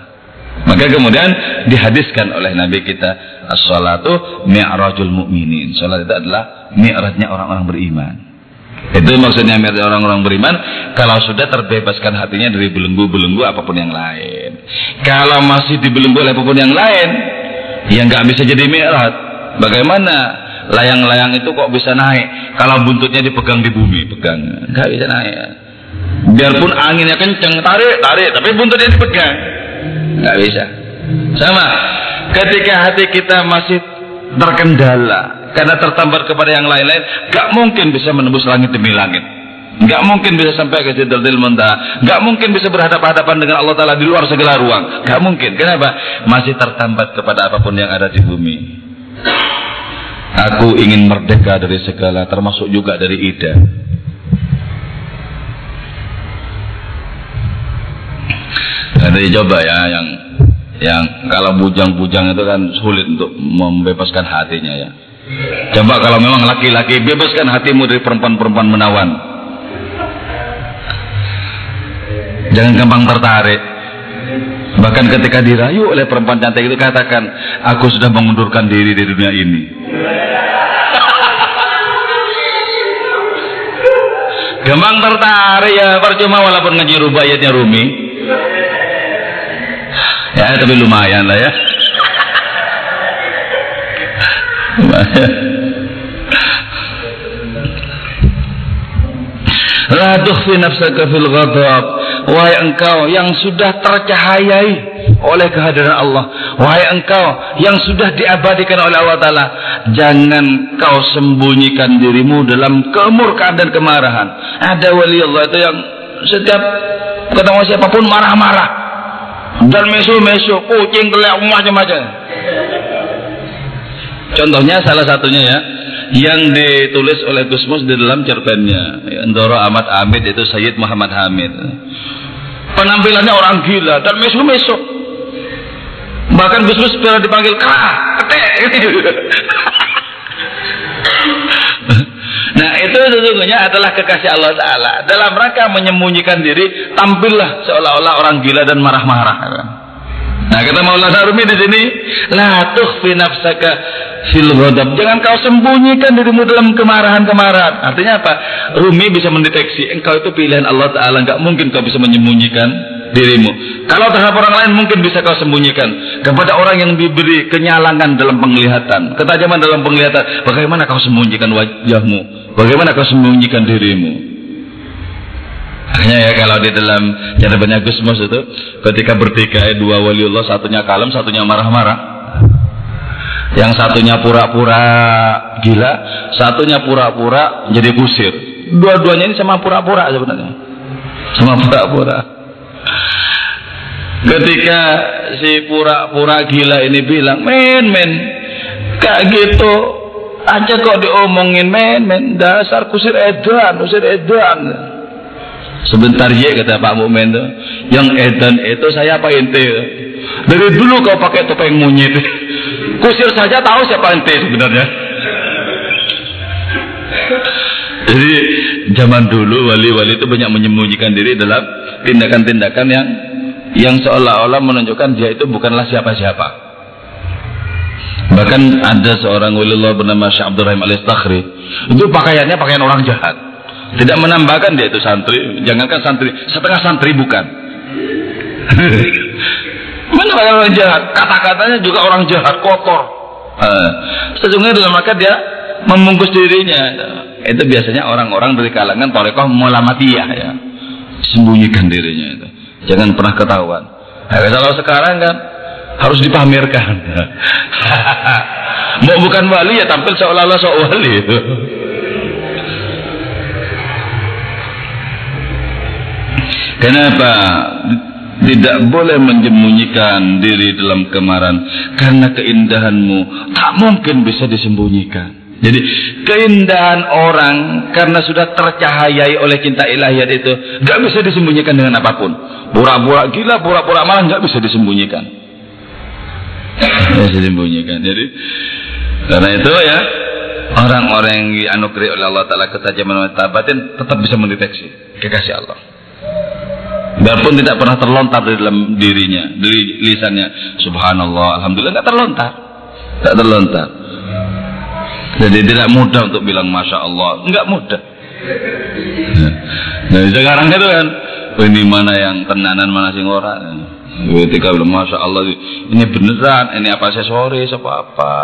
Maka kemudian dihadiskan oleh Nabi kita as-salatu mi'rajul mu'minin. Salat itu adalah mi'rajnya orang-orang beriman. Itu maksudnya orang-orang beriman kalau sudah terbebaskan hatinya dari belenggu-belenggu apa pun yang lain. Kalau masih dibelenggu oleh apa pun yang lain, ya nggak bisa jadi mi'raj. Bagaimana layang-layang itu kok bisa naik kalau buntutnya dipegang di bumi, pegang nggak bisa naik. Biarpun anginnya kenceng, tarik, tarik, tapi buntutnya dipegang, nggak bisa. Sama, ketika hati kita masih terkendala, karena tertambat kepada yang lain-lain, gak mungkin bisa menembus langit demi langit. Gak mungkin bisa sampai ke Sidratil Muntaha. Gak mungkin bisa berhadapan-hadapan dengan Allah Ta'ala di luar segala ruang. Gak mungkin. Kenapa? Masih tertambat kepada apa pun yang ada di bumi. Aku ingin merdeka dari segala, termasuk juga dari ida. Nanti coba ya yang yang kalau bujang-bujang itu kan sulit untuk membebaskan hatinya ya. Coba kalau memang laki-laki bebaskan hatimu dari perempuan-perempuan menawan. Jangan gampang tertarik. Bahkan ketika dirayu oleh perempuan cantik itu katakan, aku sudah mengundurkan diri dari dunia ini. Gampang tertarik ya, percuma walaupun ngaji rubayatnya Rumi. Ya, tapi lumayan lah ya. La tukhfi nafsaka fil ghadab. Wahai engkau yang sudah tercahayai oleh kehadiran Allah. Wahai engkau yang sudah diabadikan oleh Allah Ta'ala. Jangan kau sembunyikan dirimu dalam kemurkaan dan kemarahan. Ada wali Allah itu yang setiap ketemu siapa pun marah-marah. Dan mesu-mesu, kucing, kelek, macam-macam. Contohnya salah satunya ya yang ditulis oleh Gus Mus di dalam cerpennya ya, Ndoro Ahmad Hamid itu Sayyid Muhammad Hamid. Penampilannya orang gila dan mesu-mesu. Bahkan Gus Mus pernah dipanggil kerah, ketek. Nah itu sesungguhnya adalah kekasih Allah Ta'ala Dalam rangka menyembunyikan diri Tampillah seolah-olah orang gila dan marah-marah Nah kata Maulana Rumi di sini, la tukhfi nafsaka fil ghadab. Jangan kau sembunyikan dirimu dalam kemarahan-kemarahan. Artinya apa? Rumi bisa mendeteksi engkau itu pilihan Allah Taala, enggak mungkin kau bisa menyembunyikan dirimu. Kalau terhadap orang lain mungkin bisa kau sembunyikan. Kepada orang yang diberi kenyalangan dalam penglihatan, ketajaman dalam penglihatan, bagaimana kau sembunyikan wajahmu? Bagaimana kau sembunyikan dirimu? Hanya ya kalau di dalam banyak Gusmus itu ketika bertikai dua waliullah satunya kalem satunya marah-marah. Yang satunya pura-pura gila, satunya pura-pura jadi kusir. Dua-duanya ini sama pura-pura sebenarnya. Sama pura-pura. Ketika si pura-pura gila ini bilang, "Men, men, kayak gitu aja kok diomongin, men, men, dasar kusir edan, kusir edan." Sebentar ya kata Pak Mukmin tuh. Yang edan itu saya apa ente? Dari dulu kau pakai topeng monyet. Kusir saja tahu siapa ente sebenarnya. Jadi zaman dulu wali-wali itu banyak menyembunyikan diri dalam tindakan-tindakan yang yang seolah-olah menunjukkan dia itu bukanlah siapa-siapa. Bahkan ada seorang wali Allah bernama Syekh Abdurrahim Al-Istakhri. Itu pakaiannya pakaian orang jahat. Tidak menambahkan dia itu santri. Jangankan santri, setengah santri bukan. Mana orang jahat? Kata-katanya juga orang jahat, kotor. Uh, sesungguhnya dalam maka dia membungkus dirinya. Itu biasanya orang-orang dari kalangan tolekoh mulamatiyah ya. Sembunyikan dirinya itu. Jangan pernah ketahuan. Nah, kalau sekarang kan harus dipamerkan. Mau bukan wali ya tampil seolah-olah seolah wali. Kenapa tidak boleh menyembunyikan diri dalam kemaran karena keindahanmu tak mungkin bisa disembunyikan. Jadi keindahan orang karena sudah tercahayai oleh cinta ilahiyat itu nggak bisa disembunyikan dengan apa pun. Pura-pura gila, pura-pura malah nggak bisa disembunyikan. Bisa disembunyikan. Jadi karena itu ya orang-orang yang dianugerahi oleh Allah Taala ketajaman batin tetap bisa mendeteksi kekasih Allah. Biarpun tidak pernah terlontar di dalam dirinya, dari lisannya. Subhanallah, Alhamdulillah nggak terlontar, nggak terlontar. Jadi tidak mudah untuk bilang Masya Allah. Enggak mudah. Nah, sekarang itu kan, ini mana yang tenanan, mana sing ora. Ketika bilang Masya Allah, ini beneran, ini apa sore, apa apa.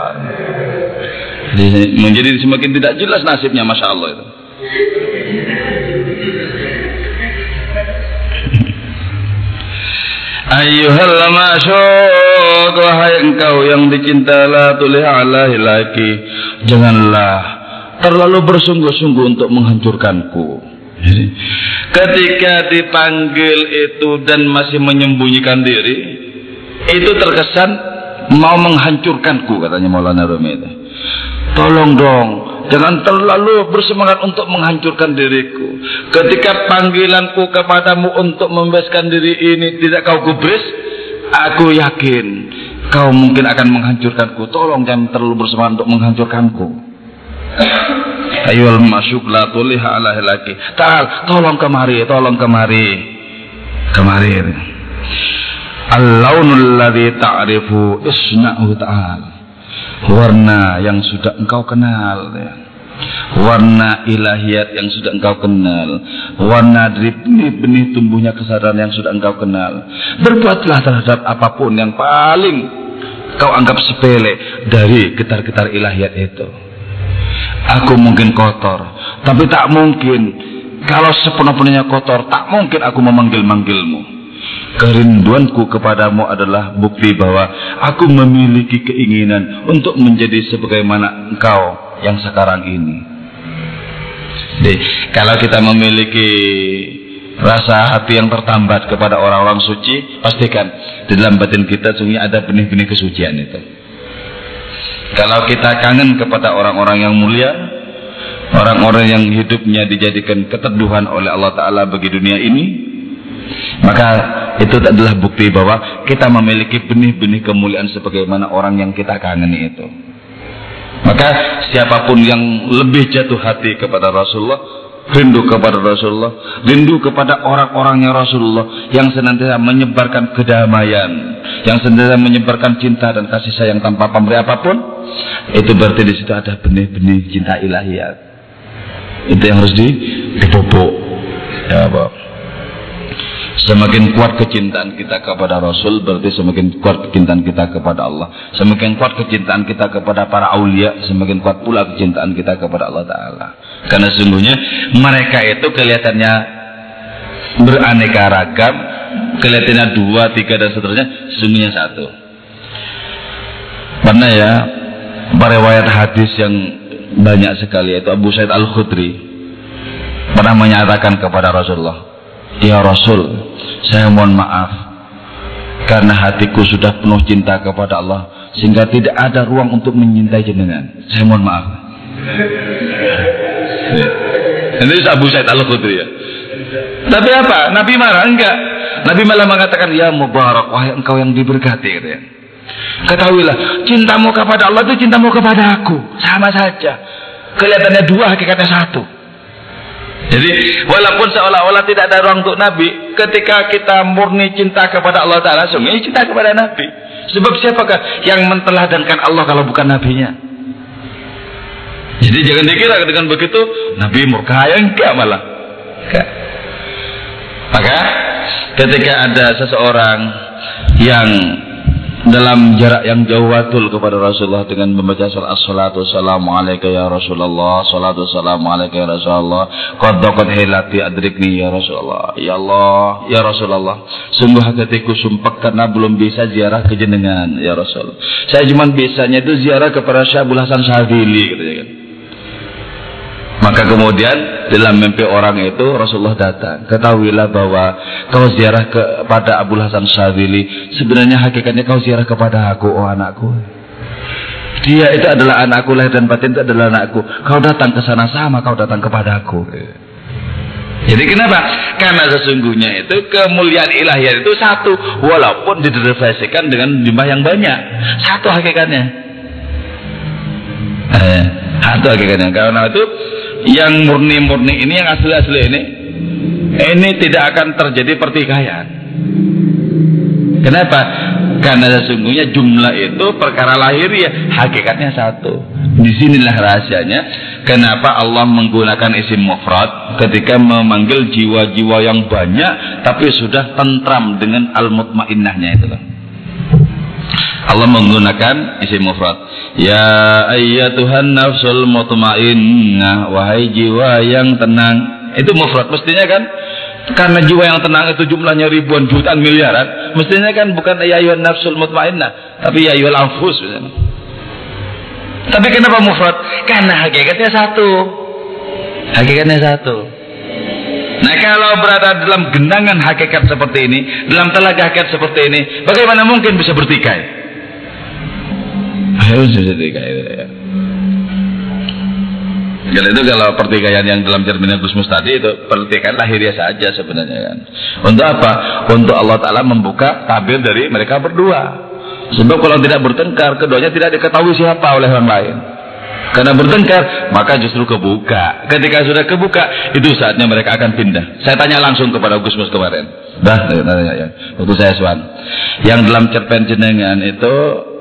Menjadi semakin tidak jelas nasibnya Masya Allah itu. Ayuhal masyuk Wahai engkau yang dicinta La tulih alahi laki Janganlah terlalu bersungguh-sungguh untuk menghancurkanku Ketika dipanggil itu dan masih menyembunyikan diri Itu terkesan mau menghancurkanku katanya Maulana Rumi itu Tolong dong Jangan terlalu bersemangat untuk menghancurkan diriku. Ketika panggilanku kepadamu untuk membebaskan diri ini tidak kau gubris, aku yakin kau mungkin akan menghancurkanku. Tolong jangan terlalu bersemangat untuk menghancurkanku. Ayol masuk la tuliha ala laki. Tal, tolong kemari, tolong kemari. Kemari. Al-launul ladzi ta'rifu isna'u ta'ala warna yang sudah engkau kenal ya. warna ilahiyat yang sudah engkau kenal warna dari benih-benih tumbuhnya kesadaran yang sudah engkau kenal berbuatlah terhadap apa pun yang paling kau anggap sepele dari getar-getar ilahiyat itu aku mungkin kotor tapi tak mungkin kalau sepenuh-penuhnya kotor tak mungkin aku memanggil-manggilmu Kerinduanku kepadamu adalah bukti bahwa aku memiliki keinginan untuk menjadi sebagaimana engkau yang sekarang ini. Jadi, kalau kita memiliki rasa hati yang tertambat kepada orang-orang suci, pastikan di dalam batin kita sungguh ada benih-benih kesucian itu. Kalau kita kangen kepada orang-orang yang mulia, orang-orang yang hidupnya dijadikan keteduhan oleh Allah Ta'ala bagi dunia ini, maka itu adalah bukti bahwa kita memiliki benih-benih kemuliaan sebagaimana orang yang kita kangeni itu. Maka siapa pun yang lebih jatuh hati kepada Rasulullah, rindu kepada Rasulullah, rindu kepada orang-orangnya Rasulullah yang senantiasa menyebarkan kedamaian, yang senantiasa menyebarkan cinta dan kasih sayang tanpa pemberi apa pun, itu berarti di situ ada benih-benih cinta ilahiyat. Itu yang harus dipupuk. Ya, Bapak. Semakin kuat kecintaan kita kepada Rasul berarti semakin kuat kecintaan kita kepada Allah. Semakin kuat kecintaan kita kepada para aulia, semakin kuat pula kecintaan kita kepada Allah Taala. Karena sesungguhnya mereka itu kelihatannya beraneka ragam, kelihatannya dua, tiga dan seterusnya, sesungguhnya satu. Karena ya riwayat hadis yang banyak sekali yaitu Abu Said Al Khudri pernah menyatakan kepada Rasulullah, Ya Rasul, saya mohon maaf karena hatiku sudah penuh cinta kepada Allah sehingga tidak ada ruang untuk menyintai jenengan. Saya mohon maaf. Ini Abu Said Al Khudri ya. Tapi apa? Nabi marah enggak? Nabi malah mengatakan ya mubarak wahai engkau yang diberkati ya. Ketahuilah cintamu kepada Allah itu cintamu kepada aku sama saja. Kelihatannya dua hakikatnya satu. Jadi walaupun seolah-olah tidak ada ruang untuk Nabi, ketika kita murni cinta kepada Allah Taala, sungguh cinta kepada Nabi. Sebab siapakah yang menteladankan Allah kalau bukan Nabinya? Jadi jangan dikira dengan begitu Nabi murka yang enggak malah. Enggak. Maka ketika ada seseorang yang dalam jarak yang jauh watul kepada Rasulullah dengan membaca salat salatu salamu alaika ya Rasulullah salatu salamu alaika ya Rasulullah qad hilati adrikni ya Rasulullah ya Allah ya Rasulullah sungguh hatiku sumpah karena belum bisa ziarah ke jenengan ya Rasul saya cuma bisanya itu ziarah kepada Syabul Hasan Syadzili katanya kan maka kemudian dalam mimpi orang itu Rasulullah datang. Ketahuilah bahwa kau ziarah kepada Abu Hasan Syadzili. Sebenarnya hakikatnya kau ziarah kepada aku, oh anakku. Dia itu adalah anakku lahir dan batin itu adalah anakku. Kau datang ke sana sama kau datang kepada aku. Jadi kenapa? Karena sesungguhnya itu kemuliaan ilahiyat itu satu, walaupun diderivasikan dengan jumlah yang banyak. Satu hakikatnya. Eh, satu hakikatnya. Karena itu yang murni-murni ini yang asli-asli ini ini tidak akan terjadi pertikaian. Kenapa? Karena sesungguhnya jumlah itu perkara lahir ya hakikatnya satu. Di sinilah rahasianya. Kenapa Allah menggunakan isim mufrad ketika memanggil jiwa-jiwa yang banyak tapi sudah tentram dengan al-mutmainnahnya itu Allah menggunakan isim mufrad. Ya ayyatuhan nafsul mutmainnah wahai jiwa yang tenang. Itu mufrad mestinya kan karena jiwa yang tenang itu jumlahnya ribuan jutaan miliaran, mestinya kan bukan ya ayyuhan nafsul mutmainnah, tapi ya ayyuhal anfus Tapi kenapa mufrad? Karena hakikatnya satu. Hakikatnya satu. Nah kalau berada dalam genangan hakikat seperti ini, dalam telaga hakikat seperti ini, bagaimana mungkin bisa bertikai? Kayak itu ya. Kalau itu kalau pertikaian yang dalam cerminan Gusmus tadi itu pertikaian lahiriah saja sebenarnya kan. Untuk apa? Untuk Allah Taala membuka tabir dari mereka berdua. Sebab kalau tidak bertengkar, keduanya tidak diketahui siapa oleh orang lain. Karena bertengkar, maka justru kebuka. Ketika sudah kebuka, itu saatnya mereka akan pindah. Saya tanya langsung kepada Gusmus kemarin. Dah, tanya ya. Waktu saya suan. Yang dalam cerpen jenengan itu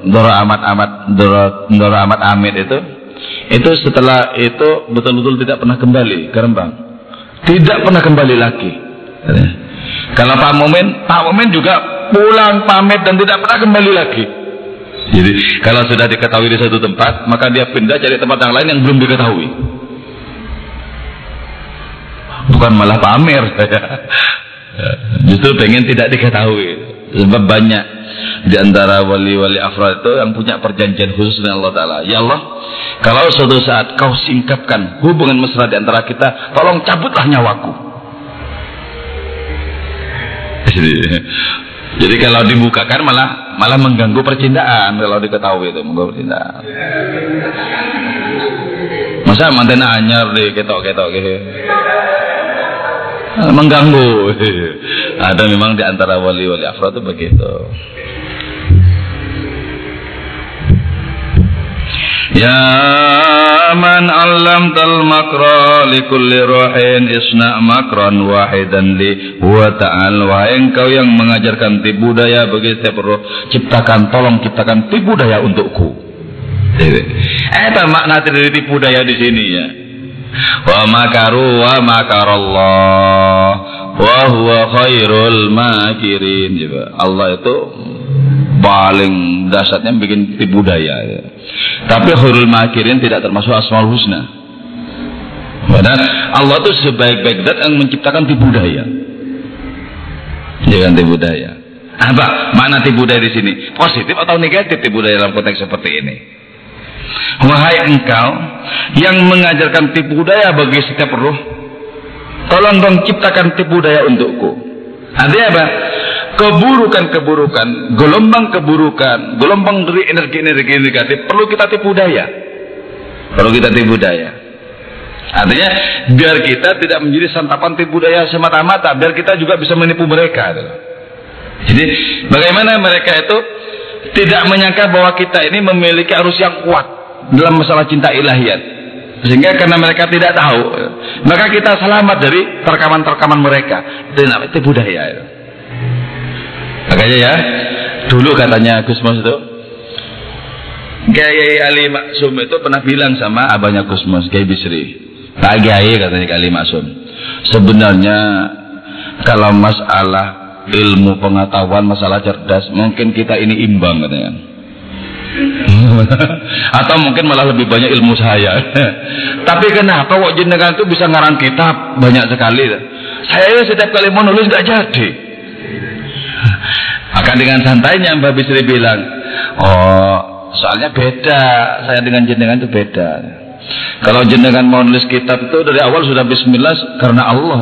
Doro Amat Amat Doro, Doro Amat Amit itu itu setelah itu betul-betul tidak pernah kembali ke Rembang. Tidak pernah kembali lagi. Kalau Pak Momen, Pak Momen juga pulang pamit dan tidak pernah kembali lagi. Jadi kalau sudah diketahui di satu tempat, maka dia pindah cari tempat yang lain yang belum diketahui. Bukan malah pamer saya. Justru pengen tidak diketahui. Sebab banyak di antara wali-wali afrod itu yang punya perjanjian khusus dengan Allah Ta'ala. Ya Allah, kalau suatu saat kau singkapkan hubungan mesra di antara kita, tolong cabutlah nyawaku. Jadi kalau dibukakan malah malah mengganggu percintaan kalau diketahui itu mengganggu percintaan. Masa mantan anyar di ketok-ketok gitu. Mengganggu. Ada memang di antara wali-wali afro itu begitu. Ya alam tal makra li kulli ruhin isna makran wahidan li wa ta'al engkau yang mengajarkan tipu daya bagi setiap roh ciptakan tolong ciptakan tipu daya untukku. Apa makna dari tipu daya di sini ya? Wa makaru wa makarallah wa huwa khairul makirin. Allah itu paling dasarnya bikin tipu daya. Ya. Tapi hurul makirin tidak termasuk asmaul husna. Padahal Allah itu sebaik-baik zat yang menciptakan tipu daya. Jangan tipu daya. Apa makna tipu daya di sini? Positif atau negatif tipu daya dalam konteks seperti ini? Wahai engkau yang mengajarkan tipu daya bagi setiap ruh, tolong dong ciptakan tipu daya untukku. Artinya apa? keburukan-keburukan, gelombang keburukan, gelombang dari energi-energi negatif perlu kita tipu daya. Perlu kita tipu daya. Artinya biar kita tidak menjadi santapan tipu daya semata-mata, biar kita juga bisa menipu mereka. Jadi bagaimana mereka itu tidak menyangka bahwa kita ini memiliki arus yang kuat dalam masalah cinta ilahiyat. Sehingga karena mereka tidak tahu, maka kita selamat dari terkaman-terkaman mereka. Itu namanya tipu daya. Makanya ya, dulu katanya Gus Mus itu, Kiai Ali Maksum itu pernah bilang sama abahnya Gus Mus, Kiai Bisri. Pak Kiai katanya Kiai Maksum. Sebenarnya kalau masalah ilmu pengetahuan masalah cerdas mungkin kita ini imbang katanya atau mungkin malah lebih banyak ilmu saya. Tapi kenapa kok jenengan itu bisa ngarang kitab? Banyak sekali. Saya setiap kali mau nulis nggak jadi. Akan dengan santainya Mbak Bisri bilang oh soalnya beda. Saya dengan jenengan itu beda. Kalau jenengan mau nulis kitab itu dari awal sudah bismillah karena Allah.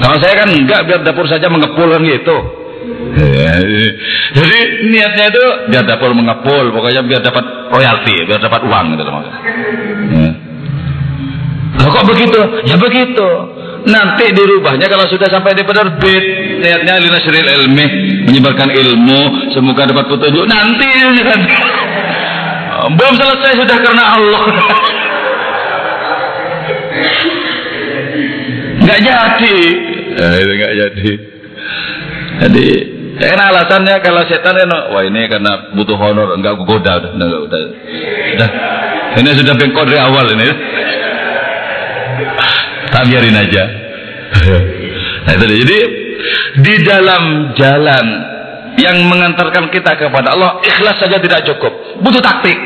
Kalau saya kan enggak biar dapur saja mengepul kan gitu jadi niatnya itu biar dapur mengepul, pokoknya biar dapat royalti, biar dapat uang gitu loh ya. kok begitu? Ya begitu. Nanti dirubahnya kalau sudah sampai di penerbit, niatnya lina syiril ilmi, menyebarkan ilmu, semoga dapat petunjuk. Nanti kan. belum selesai sudah karena Allah. Nggak jadi. Ya, itu nggak jadi. Jadi karena alasannya kalau setan kan, wah ini karena butuh honor, enggak goda udah, udah, udah, udah. Ini sudah bengkok dari awal ini. Tak biarin aja. Nah, itu jadi di dalam jalan yang mengantarkan kita kepada Allah ikhlas saja tidak cukup, butuh taktik.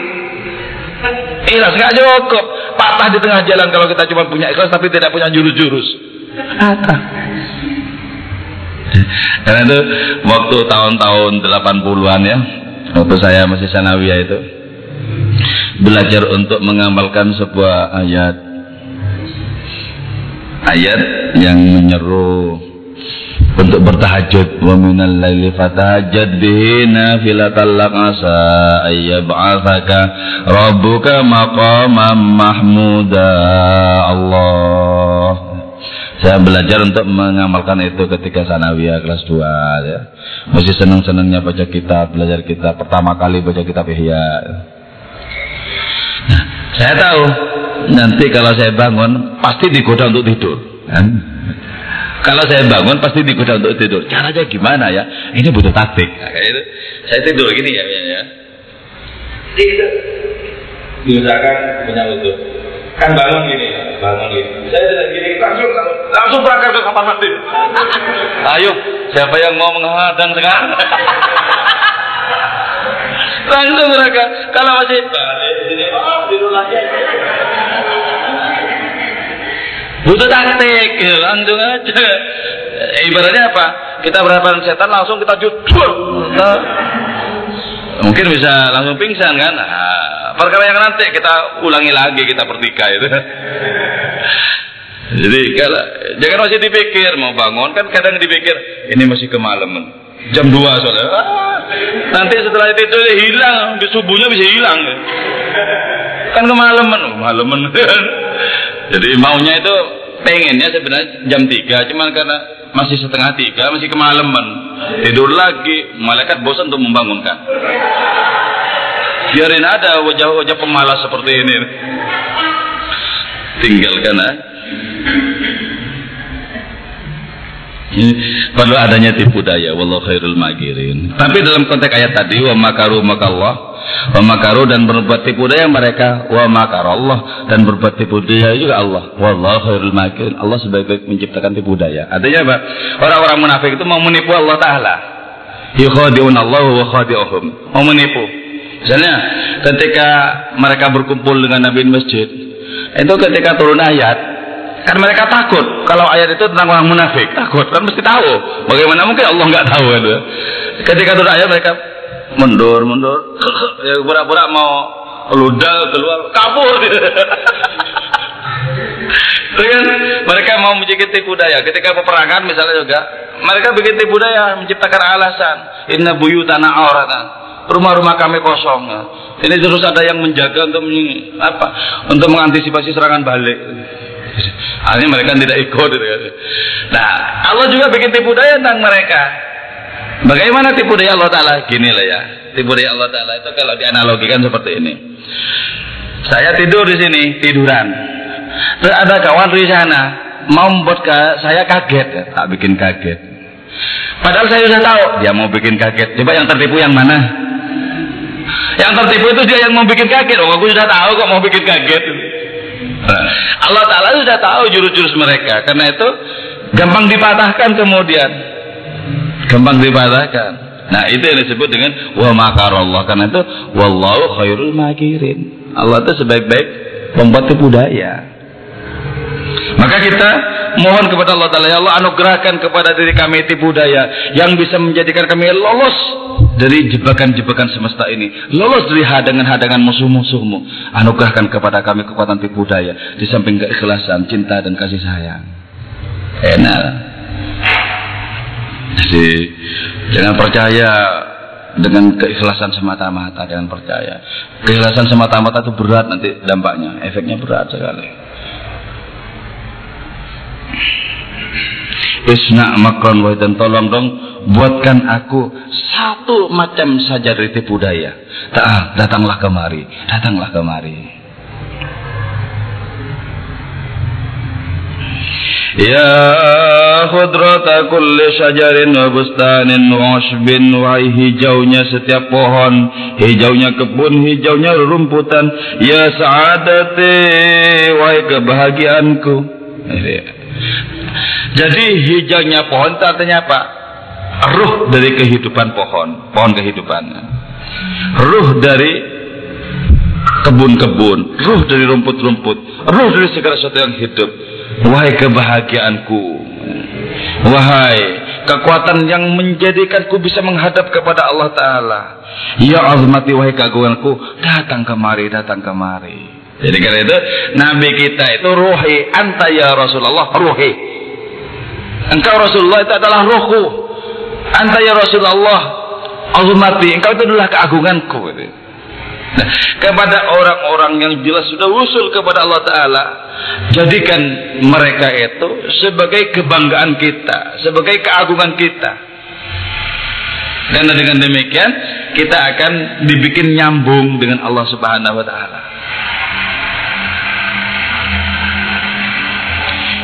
Ikhlas nggak cukup, patah di tengah jalan kalau kita cuma punya ikhlas tapi tidak punya jurus-jurus. Patah. Karena itu waktu tahun-tahun 80-an ya, waktu saya masih sanawiyah itu belajar untuk mengamalkan sebuah ayat. Ayat yang menyeru untuk bertahajud. Wa minal laili fatahajjad bihi nafilatan lak asa ayyab'atsaka rabbuka maqaman mahmuda. Allah saya belajar untuk mengamalkan itu ketika sanawiyah kelas 2 ya. Masih senang-senangnya baca kitab, belajar kitab. Pertama kali baca kitab Ihya. Nah, saya tahu nanti kalau saya bangun pasti digoda untuk tidur. Kan? Kalau saya bangun pasti digoda untuk tidur. Caranya gimana ya? Ini butuh taktik. Nah, kayak itu. Saya tidur gini ya, ya. ya. Tidur. Diusahakan punya wudhu. Kan bangun gini, bangun gini. Saya tidak gini langsung langsung berangkat ke kamar mandi. Ayo, siapa yang mau menghadang sekarang? langsung berangkat. Kalau masih balik sini, oh tidur lagi. Butuh taktik, ya, langsung aja. Ibaratnya apa? Kita berhadapan setan langsung kita jujur. Mungkin bisa langsung pingsan kan? Nah, perkara yang nanti kita ulangi lagi kita pertika itu. Jadi kalau jangan masih dipikir mau bangun kan kadang dipikir ini masih kemalaman. Jam 2 soalnya ah, nanti setelah itu hilang di subuhnya bisa hilang. Kan kemalaman. Oh, malaman. Jadi maunya itu pengennya sebenarnya jam 3 cuman karena masih setengah tiga masih kemalaman. Tidur lagi malaikat bosan untuk membangunkan. Biarin ada wajah-wajah pemalas seperti ini. Tinggalkan ah ini perlu adanya tipu daya wallahu khairul magirin tapi dalam konteks ayat tadi wa makaru makallah. Wa makaru dan berbuat tipu daya mereka. Wa makar Allah dan berbuat tipu daya juga Allah. Wallahu khairul magirin Allah sebaik-baik menciptakan tipu daya. Artinya apa? Orang-orang munafik itu mau menipu Allah taala. Yukhadi'un Allah wa khadi'uhum. Mau menipu. Misalnya ketika mereka berkumpul dengan Nabi masjid itu ketika turun ayat Kan mereka takut kalau ayat itu tentang orang munafik. Takut kan mesti tahu. Bagaimana mungkin Allah nggak tahu kan? Ketika turun ayat mereka mundur mundur. ya pura-pura mau ludah keluar kabur. kan mereka mau bikin tipu daya. Ketika peperangan misalnya juga mereka bikin tipu daya menciptakan alasan. Inna buyutana auratan. Rumah-rumah kami kosong. Ini terus ada yang menjaga untuk apa? Untuk mengantisipasi serangan balik. Akhirnya mereka tidak ikut. Gitu. Kan. Nah, Allah juga bikin tipu daya tentang mereka. Bagaimana tipu daya Allah Ta'ala? Gini lah ya. Tipu daya Allah Ta'ala itu kalau dianalogikan seperti ini. Saya tidur di sini, tiduran. Terus ada kawan di sana mau membuat saya kaget, tak bikin kaget. Padahal saya sudah tahu dia mau bikin kaget. Coba yang tertipu yang mana? Yang tertipu itu dia yang mau bikin kaget. Oh, aku sudah tahu kok mau bikin kaget. Allah Ta'ala sudah tahu jurus-jurus mereka. Karena itu gampang dipatahkan kemudian. gampang dipatahkan. Nah, itu yang disebut dengan wa makarallah. Karena itu wallahu khairul makirin. Allah itu sebaik-baik pembuat tipu daya. Maka kita mohon kepada Allah Ta'ala, ya Allah anugerahkan kepada diri kami tipu daya yang bisa menjadikan kami lolos dari jebakan-jebakan semesta ini. Lolos dari hadangan-hadangan musuh-musuhmu. Anugerahkan kepada kami kekuatan tipu daya. Di samping keikhlasan, cinta dan kasih sayang. Enak. Jadi jangan percaya dengan keikhlasan semata-mata jangan percaya keikhlasan semata-mata itu berat nanti dampaknya efeknya berat sekali Isna makron dan tolong dong buatkan aku satu macam saja dari tipu daya. Tak, datanglah kemari, datanglah kemari. Ya khudrata kulli syajarin wa bustanin wa ushbin wa hijaunya setiap pohon hijaunya kebun hijaunya rumputan ya sa'adati wa kebahagiaanku jadi hijaunya pohon itu artinya apa? Ruh dari kehidupan pohon, pohon kehidupan. Ruh dari kebun-kebun, ruh dari rumput-rumput, ruh dari segala sesuatu yang hidup. Wahai kebahagiaanku, wahai kekuatan yang menjadikanku bisa menghadap kepada Allah Ta'ala. Ya azmati wahai keagunganku, datang kemari, datang kemari. Jadi karena itu Nabi kita itu ruhi anta ya Rasulullah ruhi Engkau Rasulullah itu adalah rohku. Anta ya Rasulullah azumati. Engkau itu adalah keagunganku. Nah, kepada orang-orang yang jelas sudah usul kepada Allah Ta'ala Jadikan mereka itu sebagai kebanggaan kita Sebagai keagungan kita Dan dengan demikian Kita akan dibikin nyambung dengan Allah Subhanahu Wa Ta'ala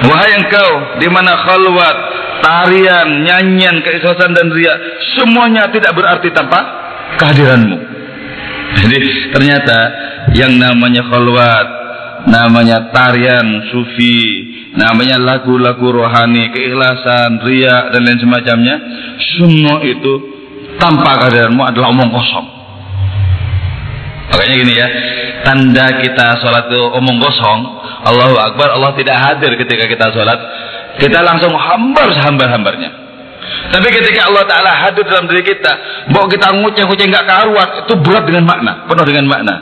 Wahai engkau di mana khalwat, tarian, nyanyian, keikhlasan dan ria, semuanya tidak berarti tanpa kehadiranmu. Jadi ternyata yang namanya khalwat, namanya tarian sufi, namanya lagu-lagu rohani, keikhlasan, ria dan lain semacamnya, semua itu tanpa kehadiranmu adalah omong kosong. Makanya gini ya, tanda kita sholat itu omong kosong, Allahu Akbar, Allah tidak hadir ketika kita sholat. Kita langsung hambar sehambar-hambarnya. Tapi ketika Allah Ta'ala hadir dalam diri kita, mau kita nguceh-nguceh nggak karuan, itu berat dengan makna, penuh dengan makna.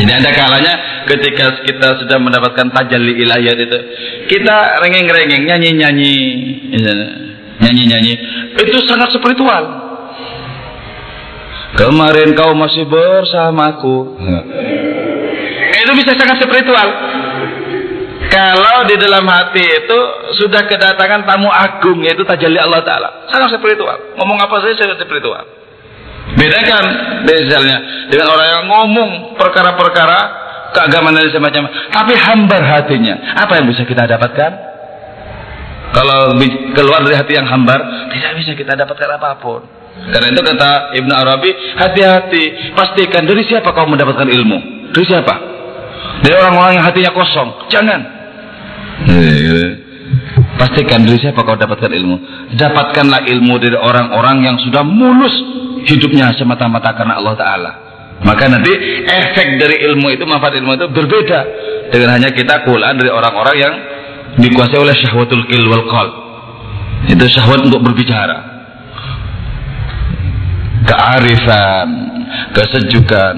Jadi ada kalanya ketika kita sudah mendapatkan tajalli ilahiyat itu, kita rengeng-rengeng, nyanyi-nyanyi, nyanyi-nyanyi, itu sangat spiritual. Kemarin kau masih bersamaku itu bisa sangat spiritual. Kalau di dalam hati itu sudah kedatangan tamu agung yaitu tajalli Allah Taala, sangat spiritual. Ngomong apa saja sangat spiritual. Bedakan misalnya dengan orang yang ngomong perkara-perkara keagamaan dan semacam, tapi hambar hatinya. Apa yang bisa kita dapatkan? Kalau keluar dari hati yang hambar, tidak bisa kita dapatkan apa pun. Karena itu kata Ibnu Arabi, hati-hati, pastikan dari siapa kau mendapatkan ilmu? Dari siapa? Dari orang-orang yang hatinya kosong. Jangan. Pastikan diri siapa kau dapatkan ilmu. Dapatkanlah ilmu dari orang-orang yang sudah mulus hidupnya semata-mata karena Allah Ta'ala. Maka nanti efek dari ilmu itu, manfaat ilmu itu berbeda. Dengan hanya kita kulaan dari orang-orang yang dikuasai oleh syahwatul kil wal qal. Itu syahwat untuk berbicara. Kearifan, kesejukan,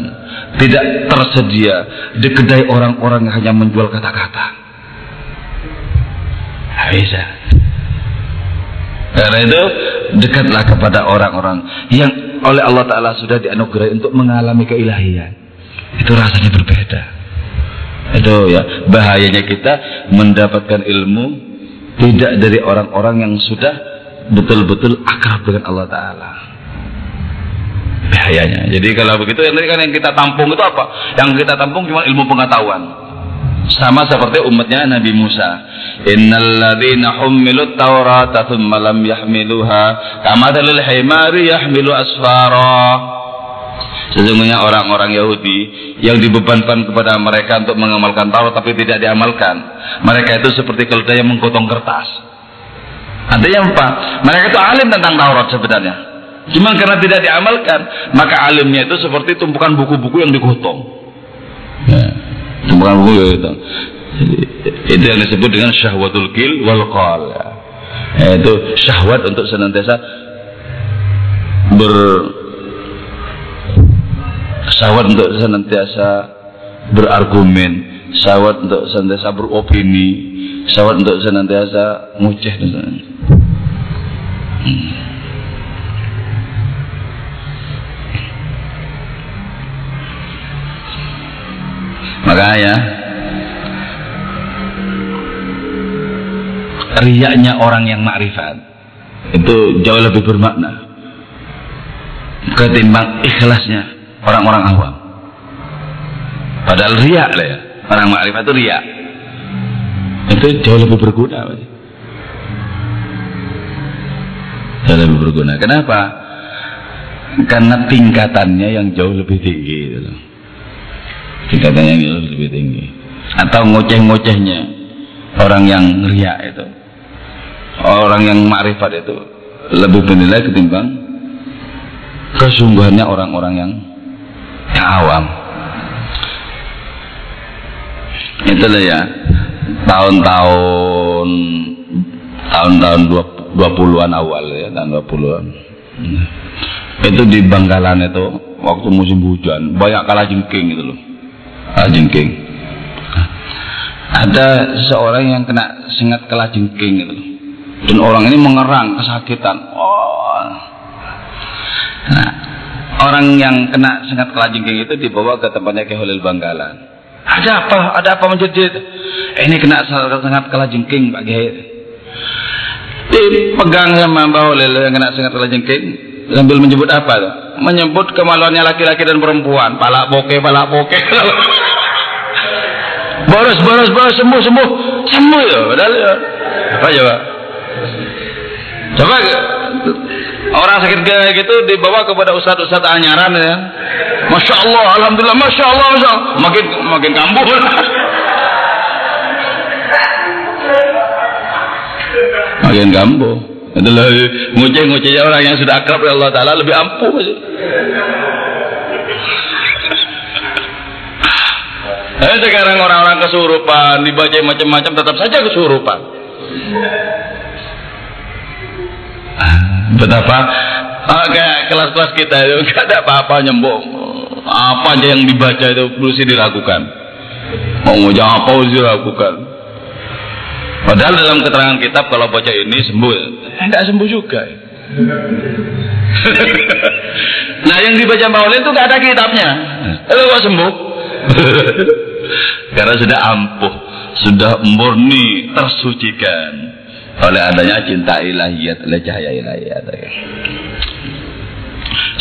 tidak tersedia di kedai orang-orang yang hanya menjual kata-kata. Bisa. Karena itu dekatlah kepada orang-orang yang oleh Allah Ta'ala sudah dianugerahi untuk mengalami keilahian. Itu rasanya berbeda. Itu ya bahayanya kita mendapatkan ilmu tidak dari orang-orang yang sudah betul-betul akrab dengan Allah Ta'ala bahayanya. Jadi kalau begitu yang kan yang kita tampung itu apa? Yang kita tampung cuma ilmu pengetahuan. Sama seperti umatnya Nabi Musa. Innal ladzina hummilut Taurata tsumma lam yahmiluha kamathalil himari yahmilu asfara. Sesungguhnya orang-orang Yahudi yang dibebankan kepada mereka untuk mengamalkan Taurat tapi tidak diamalkan. Mereka itu seperti keledai yang menggotong kertas. Artinya apa? Mereka itu alim tentang Taurat sebenarnya. Cuma karena tidak diamalkan, maka alimnya itu seperti tumpukan buku-buku yang digotong. Ya, tumpukan buku yang digotong. Itu yang disebut dengan syahwatul kil wal qal. Ya. Itu syahwat untuk senantiasa ber syahwat untuk senantiasa berargumen, syahwat untuk senantiasa beropini, syahwat untuk senantiasa nguceh dan hmm. Makanya riaknya orang yang makrifat itu jauh lebih bermakna ketimbang ikhlasnya orang-orang awam. Padahal riak lah ya. Orang makrifat itu riak. Itu jauh lebih berguna. Jauh lebih berguna. Kenapa? Karena tingkatannya yang jauh lebih tinggi. Gitu. Tingkatannya yang jauh lebih tinggi. Atau ngoceh-ngocehnya orang yang riak itu. Orang yang makrifat itu lebih bernilai ketimbang kesungguhannya orang-orang yang yang awam. Itulah ya tahun-tahun tahun-tahun 20-an awal ya tahun 20-an. Itu di Bangkalan itu waktu musim hujan banyak kalah jengking itu loh. Kalah jengking. Ada seseorang yang kena sengat kalah jengking itu loh. Dan orang ini mengerang kesakitan. Oh. Nah, orang yang kena sengat kelajengking itu dibawa ke tempatnya Ki Holil Bangkalan. Ada apa? Ada apa menjadi eh, ini kena sengat kelajengking Pak Kiai. Dipegang sama Mbak Holil yang kena sengat kelajengking sambil menyebut apa tuh? Menyebut kemaluannya laki-laki dan perempuan. Palak boke, palak boke. boros, boros, boros, sembuh, sembuh, sembuh ya. Padahal ya. Apa coba? Coba orang sakit kayak gitu dibawa kepada ustadz-ustadz anyaran ya. Masya Allah, Alhamdulillah, Masya Allah, Masya Allah. Makin, makin kambuh. makin kambuh. Itulah ngoceh-ngoceh orang yang sudah akrab dengan Allah Ta'ala lebih ampuh. Eh, sekarang orang-orang kesurupan dibaca macam-macam tetap saja kesurupan. Betapa ah, kayak kelas-kelas kita itu gak ada apa-apa nyembok. Apa aja yang dibaca itu mesti dilakukan. Mau ngomong apa harus dilakukan. Padahal dalam keterangan kitab kalau baca ini sembuh, enggak sembuh juga. nah yang dibaca Maulid itu gak ada kitabnya. Itu kok sembuh? Karena sudah ampuh, sudah murni, tersucikan oleh adanya cinta ilahiyat oleh cahaya ilahiyat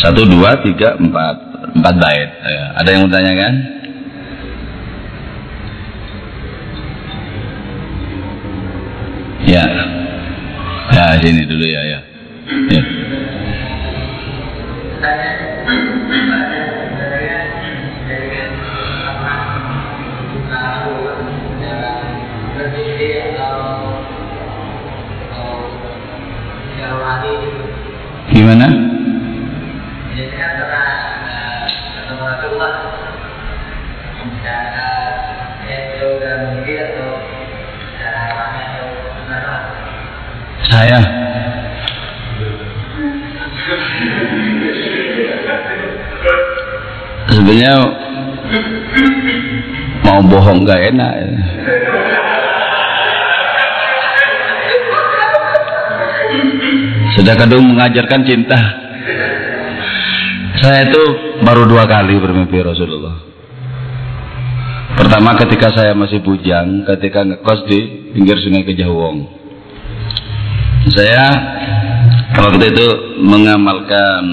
satu dua tiga empat. Empat bait ya. ada yang mau tanya kan ya. Ya sini dulu ya ya, ya. Gimana? Saya sebenarnya mau bohong gak enak Sudah kadung mengajarkan cinta. Saya itu baru dua kali bermimpi Rasulullah. Pertama ketika saya masih bujang, ketika ngekos di pinggir sungai Kejawong. Saya waktu itu mengamalkan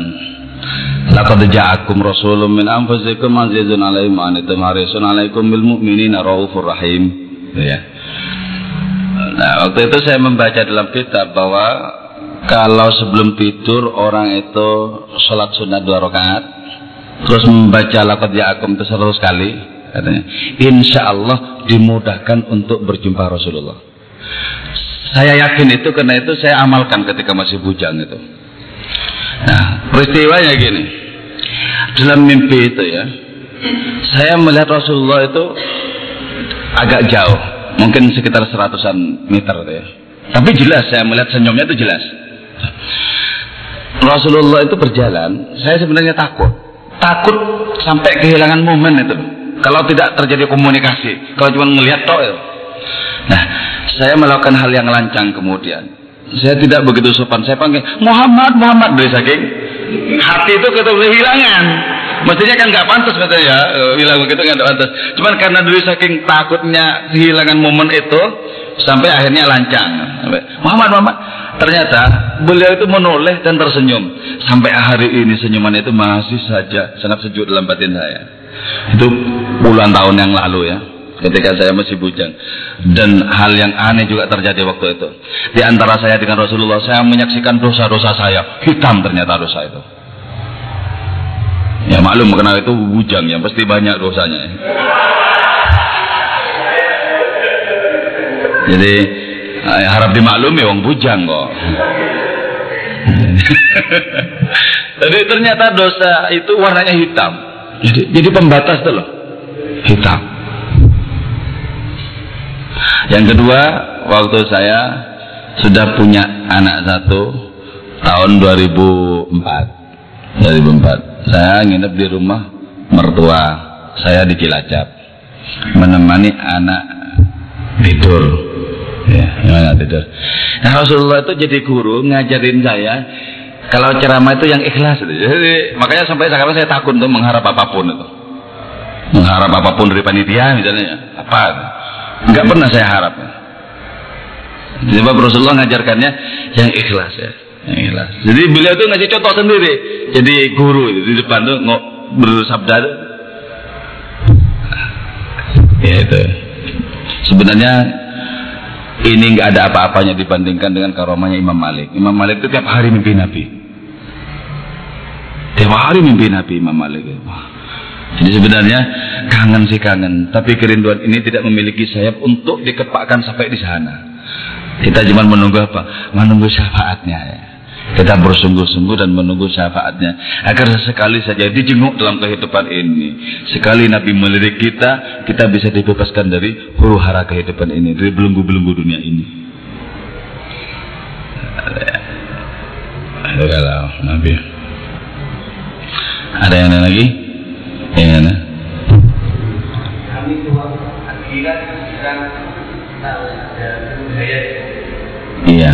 Laqad ja'akum rasulun min anfusikum azizun alaihi ma antum harisun alaikum bil mu'minina raufur rahim. Ya. Nah, waktu itu saya membaca dalam kitab bahwa kalau sebelum tidur orang itu sholat sunat dua rakaat terus membaca lakot ya'akum itu seratus kali katanya insya Allah dimudahkan untuk berjumpa Rasulullah Saya yakin itu karena itu saya amalkan ketika masih bujang itu. Nah, peristiwanya gini. Dalam mimpi itu ya, saya melihat Rasulullah itu agak jauh, mungkin sekitar seratusan meter ya. Tapi jelas saya melihat senyumnya itu jelas. Rasulullah itu berjalan, saya sebenarnya takut. Takut sampai kehilangan momen itu. Kalau tidak terjadi komunikasi, kalau cuma melihat. Ya. Nah, saya melakukan hal yang lancang kemudian. Saya tidak begitu sopan. Saya panggil Muhammad, Muhammad dari saking hati itu kita kehilangan. Mestinya kan nggak pantas katanya ya, eh, bilang begitu nggak pantas. Cuman karena dari saking takutnya kehilangan momen itu, sampai akhirnya lancang. Muhammad, Muhammad. Ternyata beliau itu menoleh dan tersenyum. Sampai hari ini senyuman itu masih saja sangat sejuk dalam batin saya. Itu puluhan tahun yang lalu ya ketika saya masih bujang dan hal yang aneh juga terjadi waktu itu di antara saya dengan Rasulullah saya menyaksikan dosa-dosa saya hitam ternyata dosa itu ya maklum karena itu bujang yang pasti banyak dosanya jadi eh, harap dimaklumi wong bujang kok jadi ternyata dosa itu warnanya hitam jadi, jadi pembatas tuh loh hitam yang kedua, waktu saya sudah punya anak satu tahun 2004. 2004. Saya nginep di rumah mertua saya di Cilacap menemani anak tidur ya anak tidur nah Rasulullah itu jadi guru ngajarin saya kalau ceramah itu yang ikhlas jadi makanya sampai sekarang saya takut untuk mengharap apa pun itu mengharap apa pun dari panitia misalnya apa Enggak pernah saya harap. Sebab Rasulullah ngajarkannya yang ikhlas ya. Yang ikhlas. Jadi beliau itu ngasih contoh sendiri. Jadi guru itu di depan tuh ngok bersabda tuh. Ya itu. Sebenarnya ini nggak ada apa-apanya dibandingkan dengan karomahnya Imam Malik. Imam Malik itu tiap hari mimpi Nabi. Tiap hari mimpi Nabi Imam Malik. Jadi sebenarnya kangen sih kangen, tapi kerinduan ini tidak memiliki sayap untuk dikepakkan sampai di sana. Kita cuma menunggu apa? Menunggu syafaatnya ya. Kita bersungguh-sungguh dan menunggu syafaatnya agar sesekali saja dijenguk dalam kehidupan ini. Sekali Nabi melirik kita, kita bisa dibebaskan dari huru hara kehidupan ini, dari belenggu-belenggu dunia ini. Kalau Nabi. Ada yang lain lagi? Iya. Nah. Kami budaya. Iya.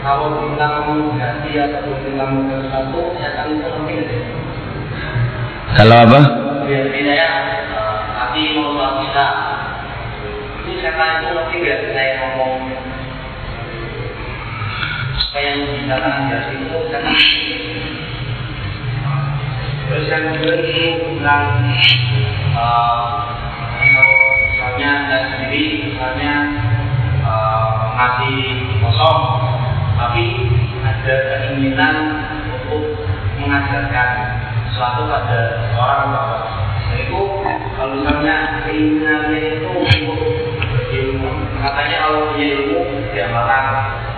Kalau bilang ganti atau bilang sesuatu, ya kan itu lebih Kalau apa? Biar saya nanti mau kita. Itu setan itu lebih nggak saya ngomong supaya yang dikatakan dari itu setan terus yang kedua itu tentang uh, misalnya saya sendiri misalnya uh, ngasih kosong tapi ada keinginan untuk mengajarkan sesuatu pada orang bahwa itu kalau misalnya keinginannya itu untuk berilmu katanya kalau punya ilmu diamalkan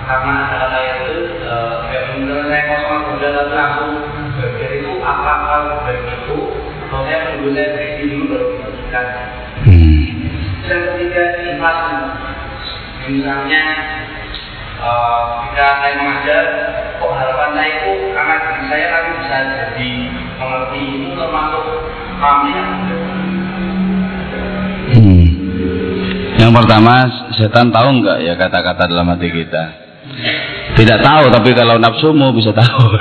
karena ada kata itu kayak misalnya saya kosong kemudian langsung berpikir itu apakah baik itu atau saya menunggu saya berisi dulu baru hmm. dan ketiga ikhlas. Misalnya ketika saya mengajar kok harapan saya itu karena saya kan bisa jadi mengerti itu termasuk kami hmm. Yang pertama, setan tahu nggak ya kata-kata dalam hati kita? Tidak tahu, tapi kalau nafsumu bisa tahu.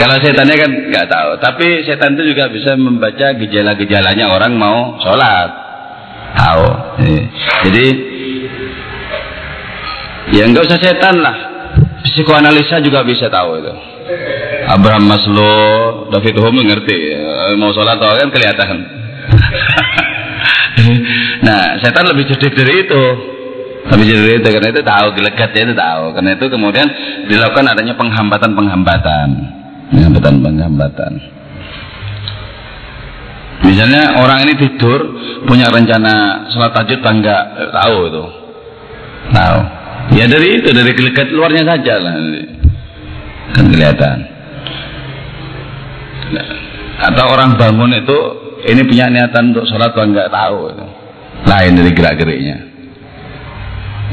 Kalau setannya kan nggak tahu, tapi setan itu juga bisa membaca gejala-gejalanya orang mau sholat, tahu. Iya. Jadi ya nggak usah setan lah, psikoanalisa juga bisa tahu itu. Abraham Maslow, David Hume ngerti, mau sholat tahu kan kelihatan. nah, setan lebih cerdik dari itu. Lebih cerdik dari itu karena itu tahu gelegatnya itu tahu. Karena itu kemudian dilakukan adanya penghambatan-penghambatan penghambatan-penghambatan. Misalnya orang ini tidur punya rencana sholat tahajud apa enggak? Tahu itu. Tahu. Ya dari itu dari kelikat luarnya saja lah. Kan kelihatan. Atau orang bangun itu ini punya niatan untuk sholat atau enggak tahu. Lain dari gerak-geriknya.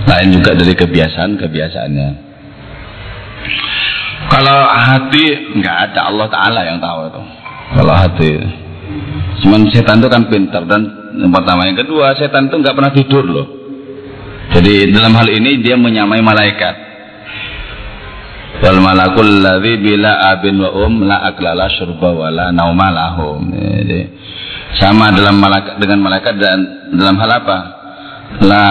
Lain juga dari kebiasaan-kebiasaannya. Kalau hati enggak ada Allah Taala yang tahu itu. Kalau hati Cuman setan itu kan pintar dan yang pertama yang kedua setan itu nggak pernah tidur loh. Jadi dalam hal ini dia menyamai malaikat. Wal malakul ladzi bila abin wa um la aklala syurba wa la nauma lahum. Jadi sama dalam malaikat dengan malaikat dan dalam hal apa? La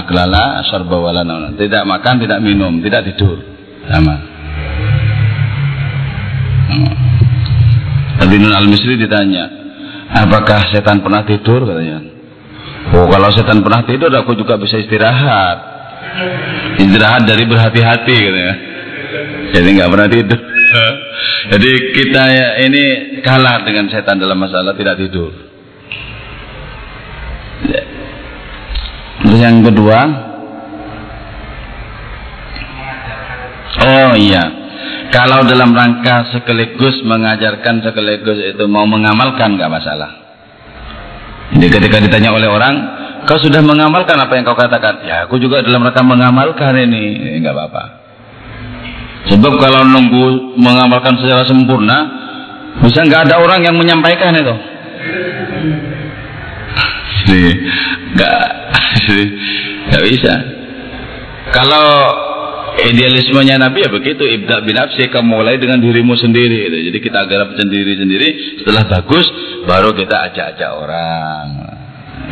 aklala syurba wa la nauma. Tidak makan, tidak minum, tidak tidur. Sama. Tadi Nun Al-Misri ditanya, apakah setan pernah tidur katanya? Oh kalau setan pernah tidur aku juga bisa istirahat. Istirahat dari berhati-hati katanya. Jadi nggak pernah tidur. Jadi kita ya, ini kalah dengan setan dalam masalah tidak tidur. Ya. Terus yang kedua, oh iya, kalau dalam rangka sekaligus mengajarkan sekaligus itu mau mengamalkan nggak masalah. Jadi ketika ditanya oleh orang, kau sudah mengamalkan apa yang kau katakan? Ya, aku juga dalam rangka mengamalkan ini, nggak apa-apa. Sebab kalau nunggu mengamalkan secara sempurna, bisa nggak ada orang yang menyampaikan itu. Jadi nggak, nggak bisa. Kalau idealismenya Nabi ya begitu. Ibda bin nafsi kamu mulai dengan dirimu sendiri gitu. jadi kita garap sendiri sendiri setelah bagus baru kita ajak-ajak orang.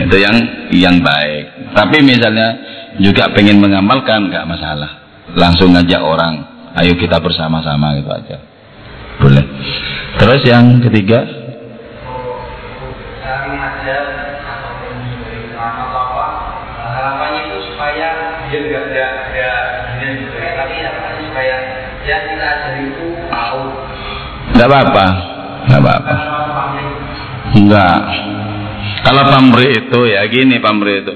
Itu yang yang baik. Tapi misalnya juga pengen mengamalkan nggak masalah. Langsung ngajak orang ayo kita bersama-sama gitu aja. Boleh. Terus yang ketiga? Harapannya itu supaya Tidak apa-apa, tidak apa-apa. Enggak. Kalau pamri itu ya gini pamri itu.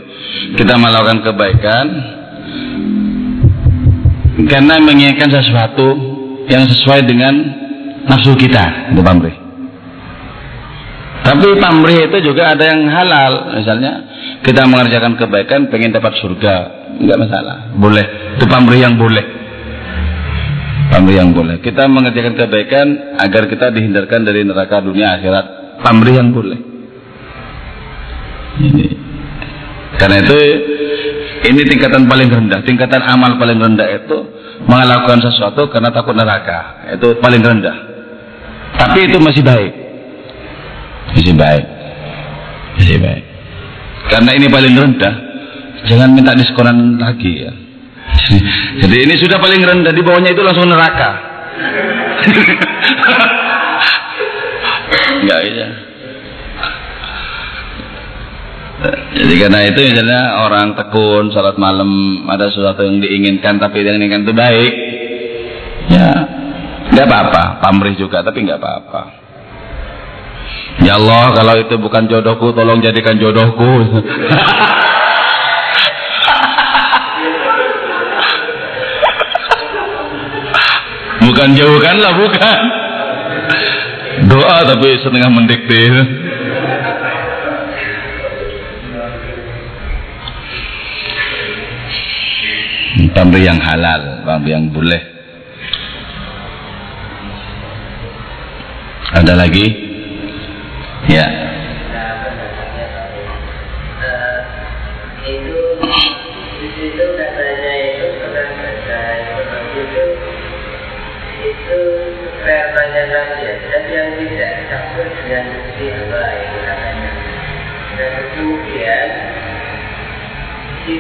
Kita melakukan kebaikan karena menginginkan sesuatu yang sesuai dengan nafsu kita, itu pamri. Tapi pamri itu juga ada yang halal, misalnya kita mengerjakan kebaikan pengen dapat surga, enggak masalah, boleh. Itu pamri yang boleh. Pamrih yang boleh. Kita mengerjakan kebaikan agar kita dihindarkan dari neraka dunia akhirat. Pamrih yang boleh. Ini. Karena itu ini tingkatan paling rendah. Tingkatan amal paling rendah itu melakukan sesuatu karena takut neraka. Itu paling rendah. Tapi itu masih baik. Masih baik. Masih baik. Karena ini paling rendah, jangan minta diskonan lagi ya. Jadi ini sudah paling rendah di bawahnya itu langsung neraka. Enggak ya. Jadi karena itu misalnya orang tekun salat malam ada sesuatu yang diinginkan tapi yang diinginkan itu baik, ya nggak apa-apa, pamrih juga tapi nggak apa-apa. Ya Allah kalau itu bukan jodohku tolong jadikan jodohku. Bukan jauhkanlah, bukan. Doa tapi setengah mendikte. Pamri yang halal, pamri yang boleh. Ada lagi? Ya. Dengan bukti apa yang katanya dan kemudian si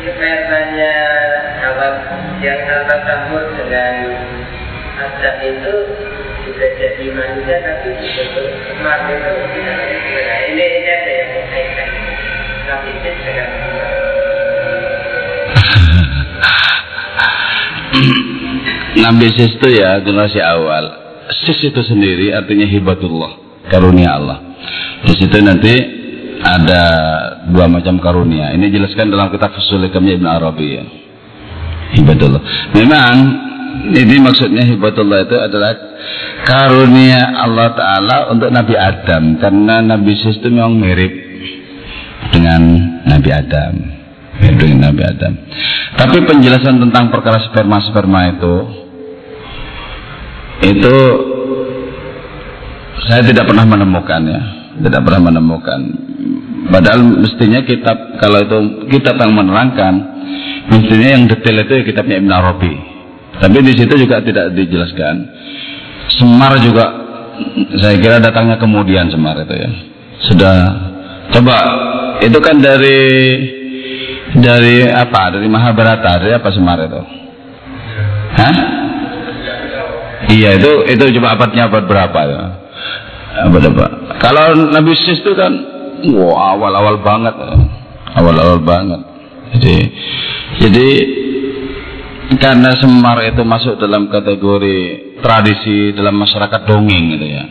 yang campur dengan itu sudah jadi manusia tapi smart itu nah, ini ini yang tapi itu dengan itu ya generasi awal Sis itu sendiri artinya hibatullah karunia Allah. Di situ nanti ada dua macam karunia. Ini jelaskan dalam kitab Fusul Hikamnya Ibn Arabi ya. Hibatullah. Memang ini maksudnya hibatullah itu adalah karunia Allah Ta'ala untuk Nabi Adam karena Nabi Yesus itu memang mirip dengan Nabi Adam mirip dengan Nabi Adam tapi penjelasan tentang perkara sperma-sperma itu itu saya tidak pernah menemukan ya. Tidak pernah menemukan. Padahal mestinya kitab kalau itu kitab yang menerangkan mestinya yang detail itu ya kitabnya Ibn Arabi. Tapi di situ juga tidak dijelaskan. Semar juga saya kira datangnya kemudian Semar itu ya. Sudah coba itu kan dari dari apa? Dari Mahabharata dari apa Semar itu? Hah? Iya itu itu coba abadnya abad berapa ya? Abad apa? Kalau Nabi Sis itu kan wow awal-awal banget awal-awal banget. Jadi jadi karena Semar itu masuk dalam kategori tradisi dalam masyarakat dongeng gitu ya.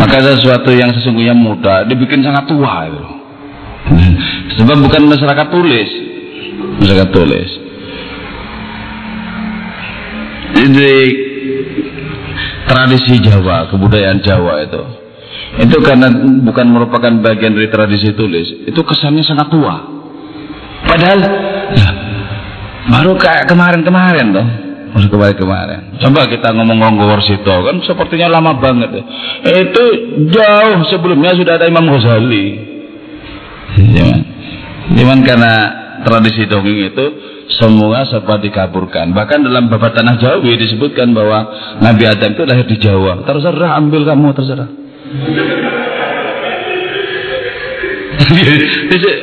Maka sesuatu yang sesungguhnya muda dibikin sangat tua itu. Sebab bukan masyarakat tulis, masyarakat tulis. Jadi tradisi Jawa, kebudayaan Jawa itu, itu karena bukan merupakan bagian dari tradisi tulis, itu kesannya sangat tua. Padahal ya, baru kayak kemarin-kemarin tuh, baru kemarin-kemarin. Coba kita ngomong ngomong Warsito kan sepertinya lama banget. Ya. Itu jauh sebelumnya sudah ada Imam Ghazali. Cuman, cuman karena tradisi dongeng itu semua serba dikaburkan. Bahkan dalam babat tanah Jawi disebutkan bahwa Nabi Adam itu lahir di Jawa. Terserah ambil kamu terserah.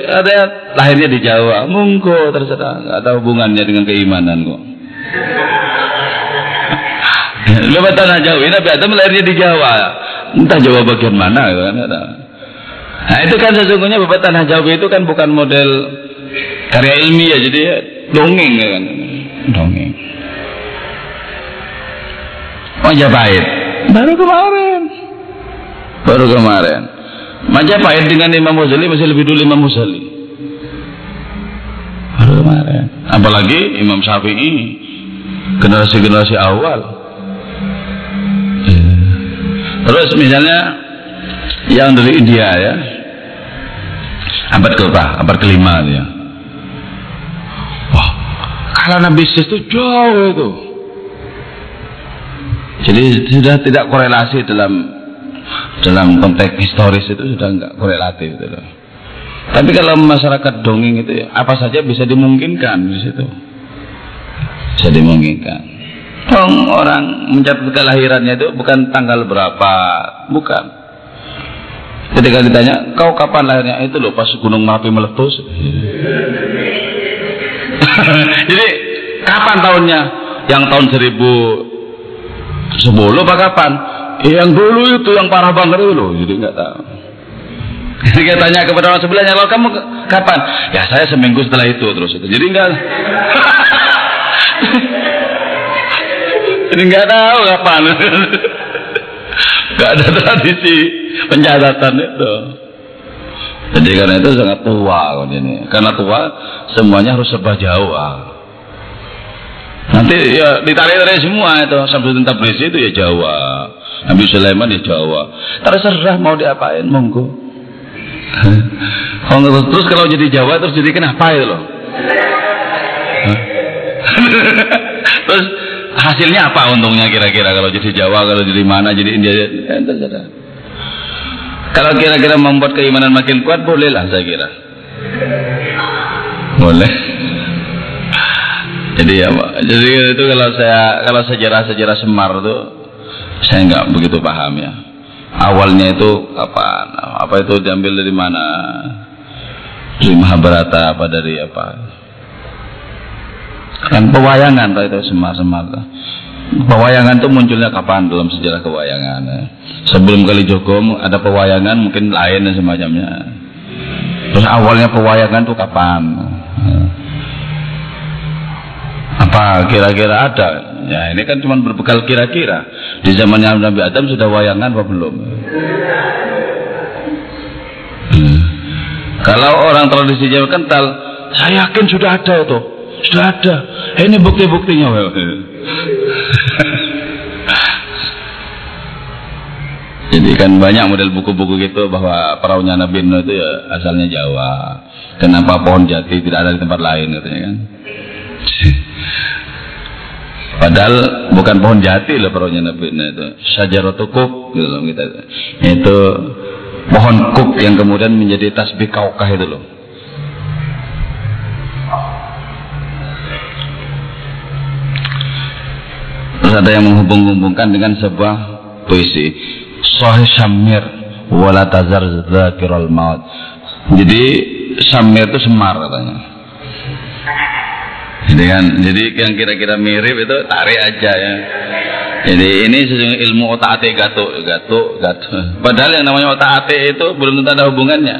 ada lahirnya di Jawa, monggo terserah, nggak tahu hubungannya dengan keimanan kok. Babat tanah Jawi, Nabi Adam lahirnya di Jawa, entah Jawa bagian mana kan. Nah itu kan sesungguhnya babat tanah Jawi itu kan bukan model karya ilmiah jadi ya dongeng ya kan? Dongeng. Majapahit. Baru kemarin. Baru kemarin. Majapahit dengan Imam Ghazali masih lebih dulu Imam Ghazali. Baru kemarin. Apalagi Imam Syafi'i generasi-generasi awal. Terus misalnya yang dari India ya. Abad keberapa abad kelima ya kalau Nabi Sis itu jauh itu. Jadi sudah tidak korelasi dalam dalam konteks historis itu sudah enggak korelatif itu loh. Tapi kalau masyarakat dongeng itu apa saja bisa dimungkinkan di situ. Bisa dimungkinkan. Dong orang mencatat kelahirannya itu bukan tanggal berapa, bukan. Ketika ditanya, kau kapan lahirnya? Itu loh pas Gunung Merapi meletus. Jadi kapan tahunnya? Yang tahun 1010 apa kapan? Eh, yang dulu itu yang parah banget loh. Jadi nggak tahu. Ketika tanya kepada orang sebelahnya, kalau kamu kapan? Ya saya seminggu setelah itu terus itu. Jadi enggak. Jadi nggak tahu kapan. Gak ada tradisi pencatatan itu. Jadi karena itu sangat tua kalau ini. Karena tua semuanya harus serba Jawa. Nanti ya ditarik-tarik semua itu Samsudin Tabrisi itu ya Jawa. Nabi Sulaiman ya Jawa. Terserah mau diapain monggo. terus kalau jadi Jawa terus jadi kenapa itu loh? terus hasilnya apa untungnya kira-kira kalau jadi Jawa kalau jadi mana jadi India ya, terserah. Kalau kira-kira membuat keimanan makin kuat bolehlah saya kira. Boleh. Jadi ya. Jadi itu kalau saya kalau sejarah-sejarah Semar itu saya nggak begitu paham ya. Awalnya itu kapan? Apa itu diambil dari mana? Dari Mahabharata apa dari apa? Kan pewayangan itu Semar-Semar. Pewayangan itu munculnya kapan dalam sejarah kewayangan? Ya? Sebelum kali Jogom ada pewayangan mungkin lain dan semacamnya. Terus awalnya pewayangan itu kapan? Apa kira-kira ada? Ya ini kan cuma berbekal kira-kira. Di zamannya Nabi Adam sudah wayangan apa belum? Kalau orang tradisi Jawa kental, saya yakin sudah ada itu. Sudah ada. Ini bukti-buktinya. Jadi kan banyak model buku-buku gitu bahwa perahunya Nabi Nuh itu ya asalnya Jawa. Kenapa pohon jati tidak ada di tempat lain katanya kan? Padahal bukan pohon jati loh perahunya Nabi Nuh itu. Syajaratu kuk gitu loh kita. Itu pohon kuk yang kemudian menjadi tasbih kaukah itu loh. Terus ada yang menghubung-hubungkan dengan sebuah puisi sahih samir wala tazar zakiral maut. Jadi samir itu semar katanya. Jadi kan, jadi yang kira-kira mirip itu tarik aja ya. Jadi ini sesungguhnya ilmu otak atik gatuk, gatuk, gatuk. Padahal yang namanya otak atik itu belum tentu ada hubungannya.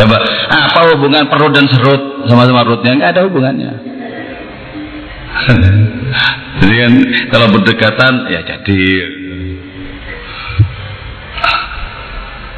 Coba, apa hubungan perut dan serut sama-sama rutnya? Enggak ada hubungannya. jadi kan kalau berdekatan ya jadi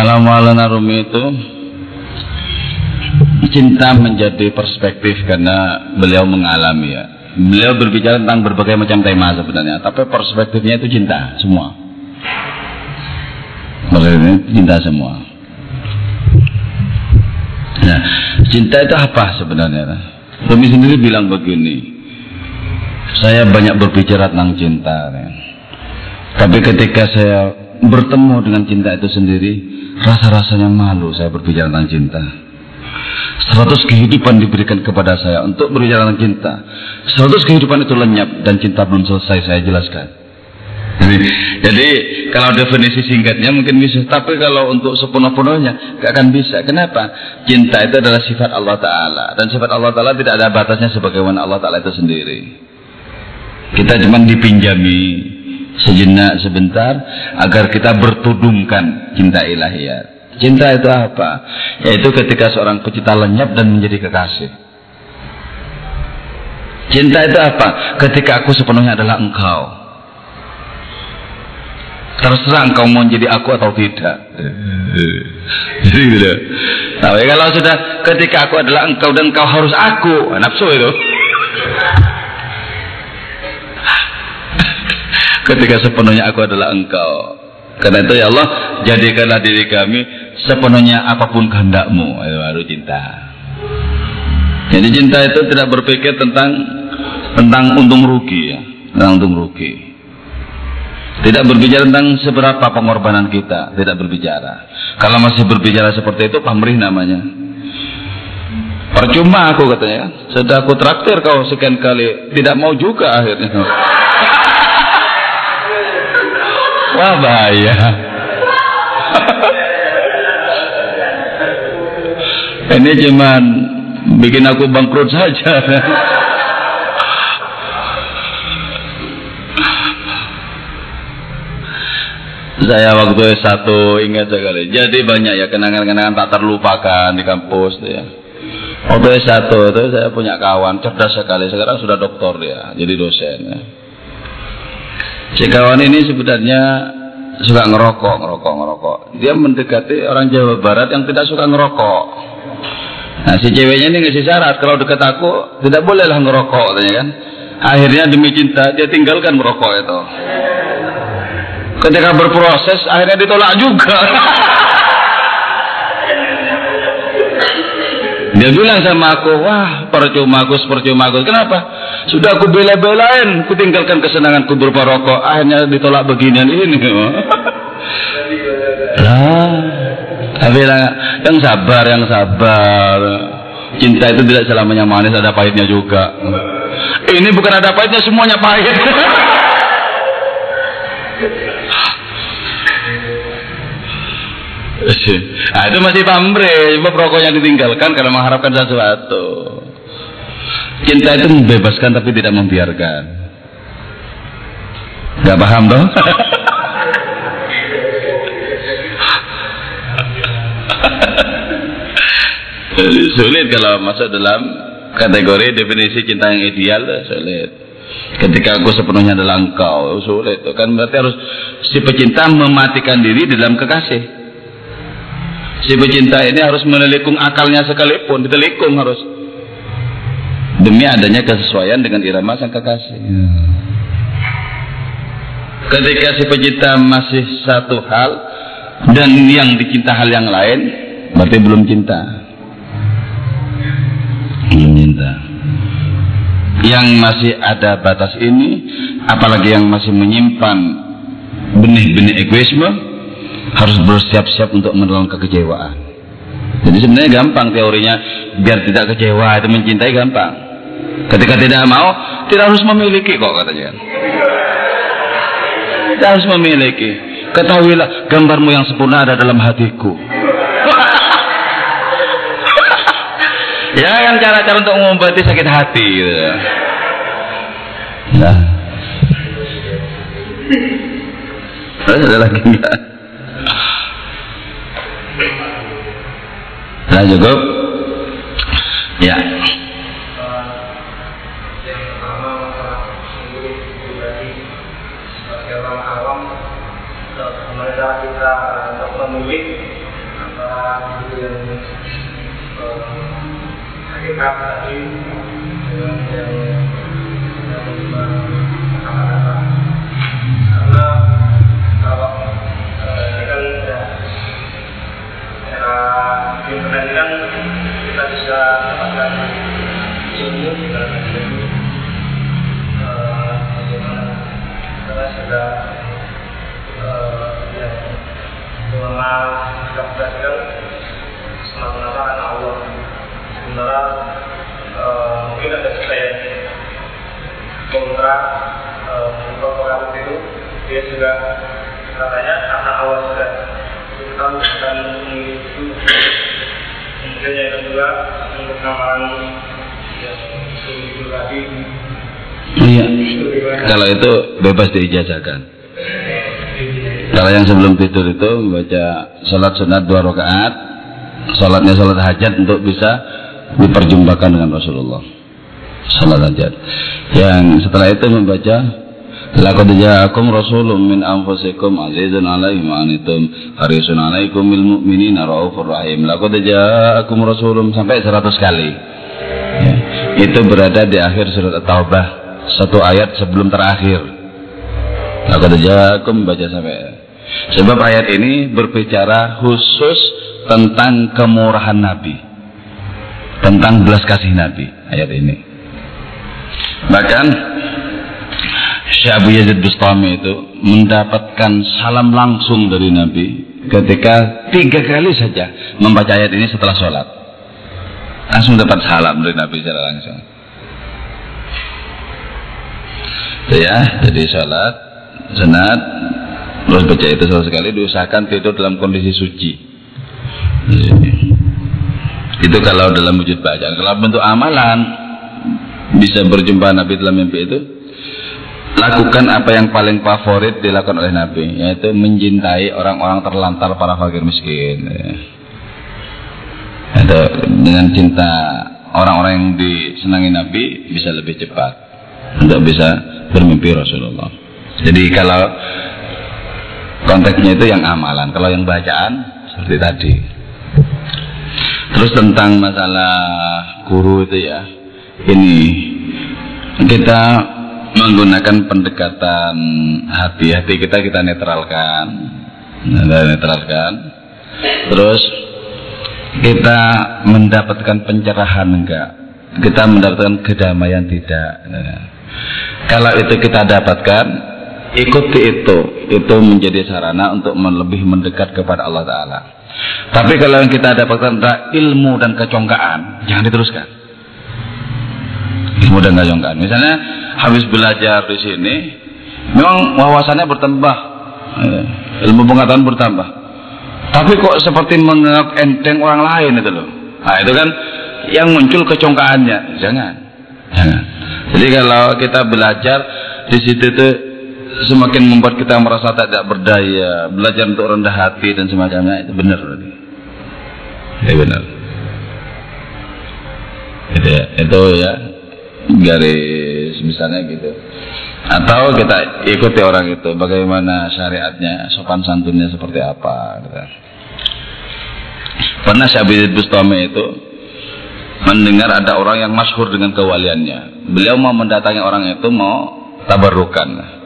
Kalau Maulana Rumi itu cinta menjadi perspektif karena beliau mengalami ya. Beliau berbicara tentang berbagai macam tema sebenarnya, tapi perspektifnya itu cinta semua. Bagaimana cinta semua. Nah, cinta itu apa sebenarnya? Rumi sendiri bilang begini, saya banyak berbicara tentang cinta, ya. tapi ketika saya bertemu dengan cinta itu sendiri, Rasa-rasanya malu saya berbicara tentang cinta. Seratus kehidupan diberikan kepada saya untuk berbicara tentang cinta. Seratus kehidupan itu lenyap dan cinta belum selesai saya jelaskan. Jadi, jadi kalau definisi singkatnya mungkin bisa, tapi kalau untuk sepenuh-penuhnya gak akan bisa. Kenapa? Cinta itu adalah sifat Allah Taala dan sifat Allah Taala tidak ada batasnya sebagaimana Allah Taala itu sendiri. Kita cuma dipinjami sejenak sebentar agar kita bertudungkan cinta ilahiyat. Cinta itu apa? Yaitu ketika seorang pecinta lenyap dan menjadi kekasih. Cinta itu apa? Ketika aku sepenuhnya adalah engkau. Terserah engkau mau jadi aku atau tidak. Jadi gitu. Tapi kalau sudah ketika aku adalah engkau dan engkau harus aku, nafsu itu. Ketika sepenuhnya aku adalah engkau. Karena itu ya Allah, jadikanlah diri kami sepenuhnya apa pun kehendakmu. Itu baru cinta. Jadi cinta itu tidak berpikir tentang tentang untung rugi ya, tentang untung rugi. Tidak berbicara tentang seberapa pengorbanan kita, tidak berbicara. Kalau masih berbicara seperti itu pamrih namanya. Percuma aku katanya, sudah aku traktir kau sekian kali, tidak mau juga akhirnya. Wah bahaya. Ini cuman bikin aku bangkrut saja. Saya waktu S1 ingat sekali. Jadi banyak ya kenangan-kenangan tak terlupakan di kampus ya. Waktu S1 itu saya punya kawan cerdas sekali. Sekarang sudah doktor dia, jadi dosen ya. Si kawan ini sebenarnya suka ngerokok, ngerokok, ngerokok. Dia mendekati orang Jawa Barat yang tidak suka ngerokok. Nah si ceweknya ini ngasih syarat kalau dekat aku tidak bolehlah ngerokok, katanya kan. Akhirnya demi cinta dia tinggalkan merokok itu. Ketika berproses akhirnya ditolak juga. Dia bilang sama aku, wah percuma Gus, percuma Gus. Kenapa? Sudah aku bela-belain, ku tinggalkan kesenanganku berupa rokok. Akhirnya ditolak beginian ini. lah, tapi yang sabar, yang sabar. Cinta itu tidak selamanya manis, ada pahitnya juga. Ini bukan ada pahitnya, semuanya pahit. nah, itu masih pamrih, sebab rokoknya ditinggalkan karena mengharapkan sesuatu. Cinta itu membebaskan tapi tidak membiarkan. Gak paham dong? sulit kalau masuk dalam kategori definisi cinta yang ideal sulit ketika aku sepenuhnya adalah engkau sulit kan berarti harus si pecinta mematikan diri di dalam kekasih si pecinta ini harus menelikung akalnya sekalipun ditelikung harus demi adanya kesesuaian dengan irama sang kekasih. Ketika si pecinta masih satu hal dan yang dicinta hal yang lain berarti belum cinta. Meminta yang masih ada batas ini apalagi yang masih menyimpan benih-benih egoisme harus bersiap-siap untuk menelan kekecewaan. Jadi sebenarnya gampang teorinya. Biar tidak kecewa itu mencintai gampang ketika tidak mau tidak harus memiliki kok katanya tidak harus memiliki ketahuilah gambarmu yang sempurna ada dalam hatiku ya kan cara-cara untuk mengobati sakit hati gitu. Nah. Terus ada lagi enggak? Nah cukup. Ya. Kita apa yang hakikat yang karena kalau ini kan kan kita bisa dapatkan ilmu kita sudah ulama kita belajar semata-mata karena Allah. Sementara uh, mungkin ada saya kontra uh, itu. Dia juga katanya karena awal sudah kita bukan itu. Kemudian yang kedua untuk amalan yang itu tadi Iya. Kalau itu bebas diijazahkan. Kalau yang sebelum tidur itu membaca sholat sunat dua rakaat, sholatnya sholat hajat untuk bisa diperjumpakan dengan Rasulullah salat hajat yang setelah itu membaca Laqad ja'akum rasulun min anfusikum azizun 'alaihi ma anittum harisun 'alaikum bil mu'minina raufur rahim. Laqad ja'akum rasulun sampai 100 kali. Ya. Itu berada di akhir surat At-Taubah, satu ayat sebelum terakhir. Laqad ja'akum baca sampai Sebab ayat ini berbicara khusus tentang kemurahan Nabi tentang belas kasih Nabi ayat ini. Bahkan Syekh Abu Yazid Bustami itu mendapatkan salam langsung dari Nabi ketika tiga kali saja membaca ayat ini setelah sholat. Langsung dapat salam dari Nabi secara langsung. Ya, jadi sholat, senat, terus baca itu sekali diusahakan tidur dalam kondisi suci. Itu kalau dalam wujud bacaan. Kalau bentuk amalan bisa berjumpa Nabi dalam mimpi itu lakukan apa yang paling favorit dilakukan oleh Nabi yaitu mencintai orang-orang terlantar para fakir miskin itu dengan cinta orang-orang yang disenangi Nabi bisa lebih cepat untuk bisa bermimpi Rasulullah jadi kalau konteksnya itu yang amalan kalau yang bacaan seperti tadi Terus tentang masalah guru itu ya, ini kita menggunakan pendekatan hati, hati kita kita netralkan, kita netralkan. Terus kita mendapatkan pencerahan enggak? Kita mendapatkan kedamaian tidak? Nah, kalau itu kita dapatkan, ikuti itu, itu menjadi sarana untuk lebih mendekat kepada Allah Taala. Tapi kalau yang kita dapatkan adalah ilmu dan kecongkaan, jangan diteruskan. Ilmu dan kecongkaan. Misalnya habis belajar di sini, memang wawasannya bertambah, eh, ilmu pengetahuan bertambah. Tapi kok seperti menganggap enteng orang lain itu loh. Nah itu kan yang muncul kecongkaannya. Jangan. Jadi kalau kita belajar di situ tuh semakin membuat kita merasa tidak berdaya, belajar untuk rendah hati dan semacamnya itu benar. Ya benar. Itu ya, itu ya garis misalnya gitu. Atau kita ikuti orang itu bagaimana syariatnya, sopan santunnya seperti apa gitu. Pernah Syabid Bustami itu mendengar ada orang yang masyhur dengan kewaliannya. Beliau mau mendatangi orang itu mau tabarukan.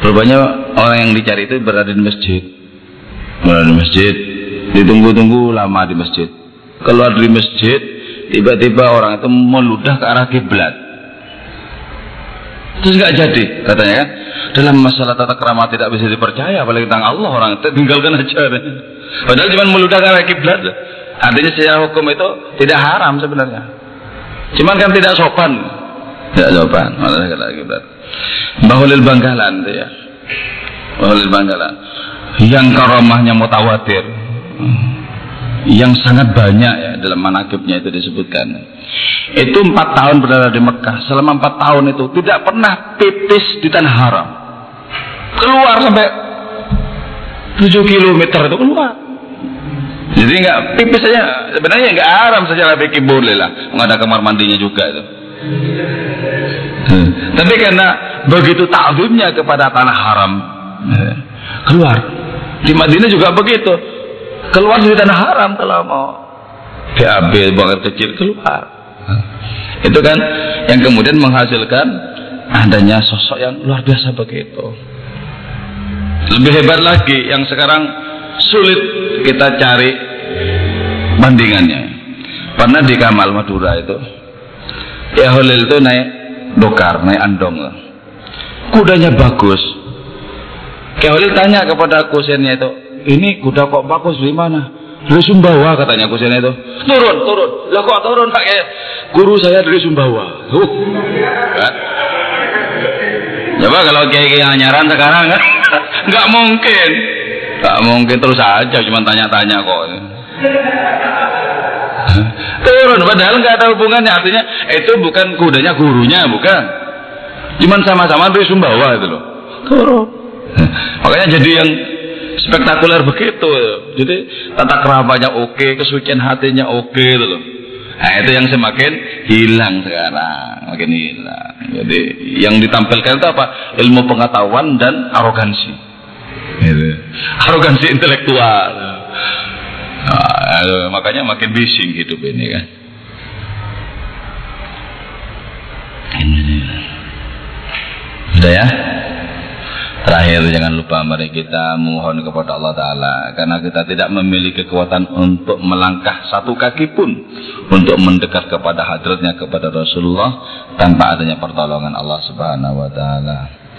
Rupanya orang yang dicari itu berada di masjid. Berada di masjid, ditunggu-tunggu lama di masjid. Keluar dari masjid, tiba-tiba orang itu meludah ke arah kiblat. Terus nggak jadi, katanya kan. Dalam masalah tata kerama tidak bisa dipercaya, apalagi tentang Allah orang itu tinggalkan aja. Padahal cuma meludah ke arah kiblat. Artinya secara hukum itu tidak haram sebenarnya. Cuman kan tidak sopan. Tidak sopan. Malah kata kiblat. Bahulil Bangkalan itu ya. Bahulil Bangkalan. Yang karamahnya mutawatir. Yang sangat banyak ya dalam manakibnya itu disebutkan. Itu empat tahun berada di Mekah. Selama empat tahun itu tidak pernah pipis di tanah haram. Keluar sampai tujuh kilometer itu keluar. Jadi nggak pipis saja sebenarnya nggak haram secara fikih boleh lah. Nggak ada kamar mandinya juga itu. Hmm. Tapi karena begitu takzimnya kepada tanah haram, eh, keluar. Di Madinah juga begitu. Keluar dari tanah haram kalau mau buang air kecil keluar. Itu kan yang kemudian menghasilkan adanya sosok yang luar biasa begitu. Lebih hebat lagi yang sekarang sulit kita cari bandingannya. Pernah di Kamal Madura itu, ya Holil itu naik dokar, naik andong. Kudanya bagus. Kayak Holil tanya kepada kusennya itu, ini kuda kok bagus di mana? Dari Sumbawa katanya kusennya itu. Turun, turun. Lah kok turun pakai guru saya dari Sumbawa. Uh. Kan? Coba kalau kayak kayak nyaran sekarang kan nggak mungkin. Nggak mungkin terus aja cuma tanya-tanya kok. Turun padahal nggak ada hubungannya artinya itu bukan kudanya gurunya bukan. Cuman sama-sama dari Sumbawa itu loh. Turun. Makanya jadi yang spektakuler begitu. Jadi tata keramanya oke, kesucian hatinya oke itu loh. Nah itu yang semakin hilang sekarang, makin hilang. Jadi yang ditampilkan itu apa? Ilmu pengetahuan dan arogansi. Gitu. Arogansi intelektual. Nah, makanya makin bising hidup ini kan. Sudah ya? Terakhir jangan lupa mari kita mohon kepada Allah Ta'ala Karena kita tidak memiliki kekuatan untuk melangkah satu kaki pun Untuk mendekat kepada hadratnya kepada Rasulullah Tanpa adanya pertolongan Allah Subhanahu Wa Ta'ala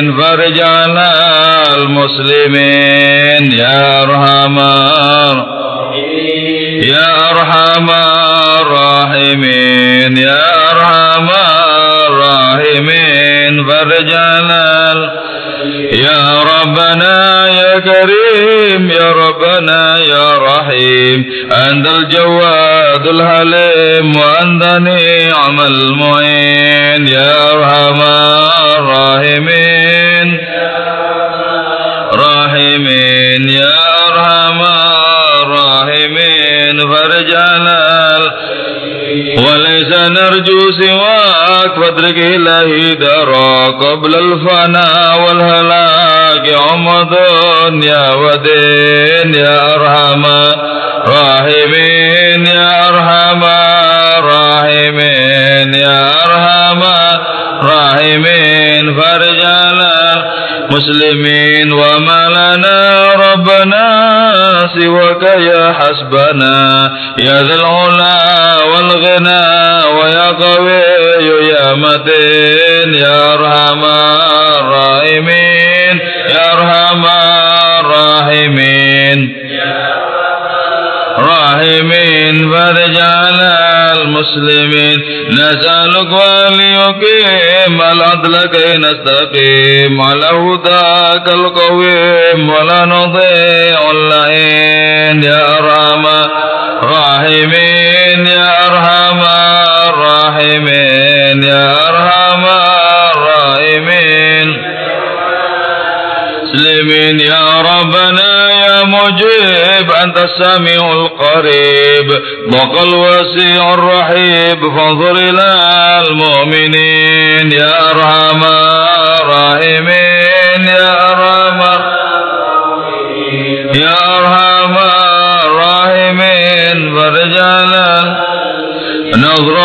فرج على المسلمين. يا أرحم يا أرحم الراحمين. يا أرحم الراحمين. فرج على يا ربنا يا كريم. يا ربنا يا رحيم. أنت الجواد الحليم وأنت نعم المعين. يا نرجو سواك فادرك إلهي دارا قبل الفناء والهلاك عمد يا ودين يا أرحم راحمين ربنا سوى حسبنا يا ذا العلا والغنى ويا قوي يا متين يا أرحم الراحمين يا أرحم الراحمين راحمين فرج على المسلمين نسألك وليقيم العدل كي نستقيم على هداك القويم ولا نضيع يا أرحم الراحمين يا أرحم الراحمين يا أرحم الراحمين. مسلمين يا ربنا يا مجيب أنت السميع القريب ضق الوسيع الرحيب فانظر إلى المؤمنين. يا أرحم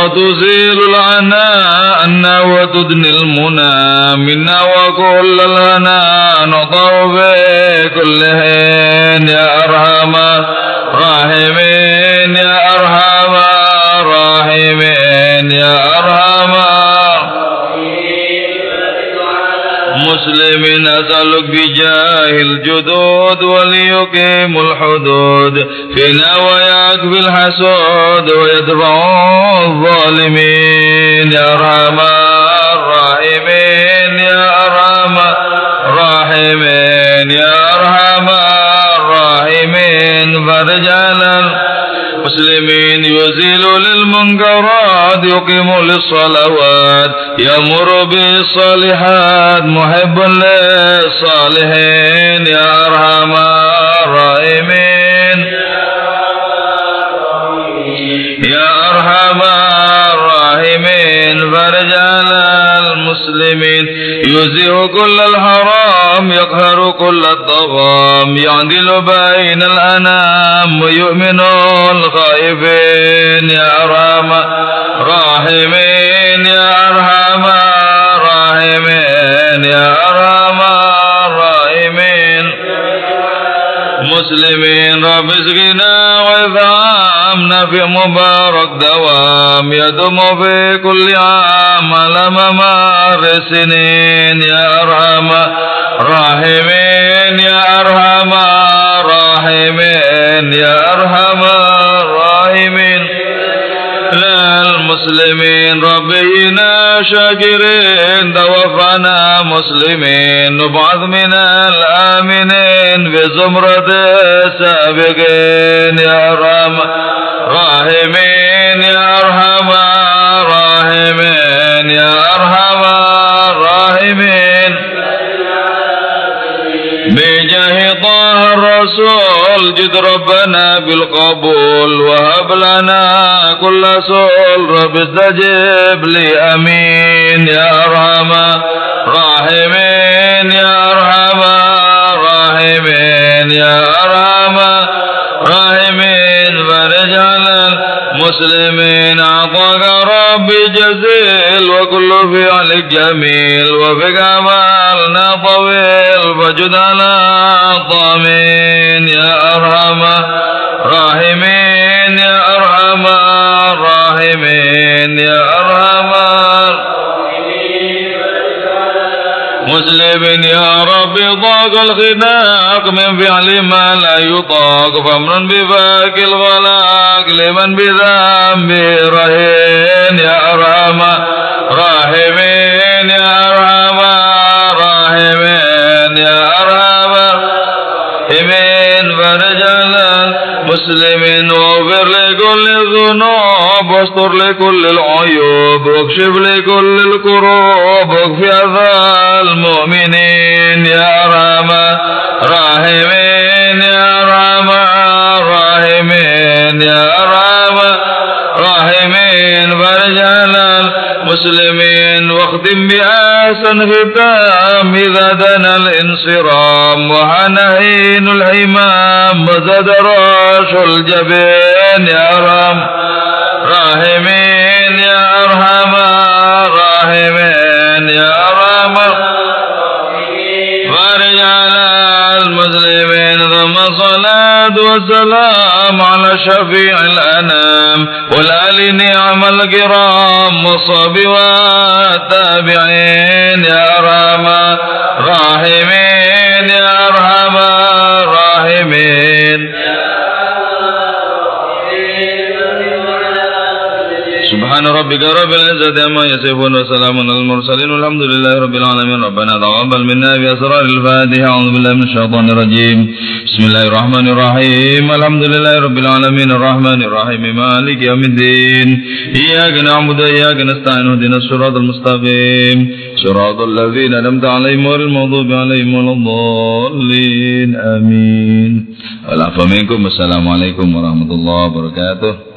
نظرة تزيل العناء عنا وتدني المنى منا وكل الهنا نطر بكل حين يا أرحم الراحمين يا أرحم الراحمين يا أرحم مسلم أسألك بجاه الجدود وليقيم الحدود فينا ويكفي الحسود ويدفع الظالمين. يا أرحم الراحمين يا أرحم الراحمين يا أرحم الراحمين. فرجالا المسلمين يزيل للمنكرات يقيم للصلوات يمر بالصالحات محب للصالحين يا أرحم الراحمين. يا أرحم الراحمين فرج على المسلمين. يزيح كل الحرام يقهر كل الطغام يعدل بين الأنام ويؤمن الخائفين يا أرحم الراحمين يا أرحم الراحمين يا أرحم الراحمين. مسلمين رب اسقنا وإذعامنا في مبارك دوام. يدوم في كل عام على ممار السنين. يا أرحم الراحمين. مسلمين نبعث من الآمنين بزمرة السابقين يا أرحم راحمين ربنا بالقبول وهب لنا كل سؤل رب استجب لي آمين. يا أرحم راحمين يا أرحم راحمين يا أرحم راحمين فرج على المسلمين اعطاك ربي جزيل وكل فعل جميل. وفيك عملنا طويل فجد على رب ضاق الخناق من فعل ما لا يطاق فامن بفاك الغلاق لمن بذنب رهين يا ارحم راحمين يا ارحم راحمين يا ارحم راحمين فرج على مسلم واغفر لكل الذنوب واستر لكل العيوب واكشف لكل الكروب واكفي اذى المؤمنين. يا ارحم راحمين يا ارحم راحمين يا ارحم راحمين. على المسلمين واختم بأحسن ختام إذا دنا الانصرام. وحنين الحمام وزاد راش الجبين. يا رحم راحمين يا أرحم راحمين يا أرحم فرج على المسلمين ثم الصلاة والسلام على شفيع الأنام والآل نعم الكرام والصحب والتابعين يا أرحم الراحمين سبحان ربك رب العزة عما يصفون وسلام على المرسلين والحمد لله رب العالمين. ربنا تقبل منا بأسرار الفاتحة. أعوذ بالله من الشيطان الرجيم. بسم الله الرحمن الرحيم. الحمد لله رب العالمين. الرحمن الرحيم. مالك يوم الدين. إياك نعبد وإياك نستعين. اهدنا الصراط المستقيم. صراط الذين أنعمت عليهم غير المغضوب عليهم ولا الضالين. آمين. والعفو منكم. والسلام عليكم ورحمة الله وبركاته.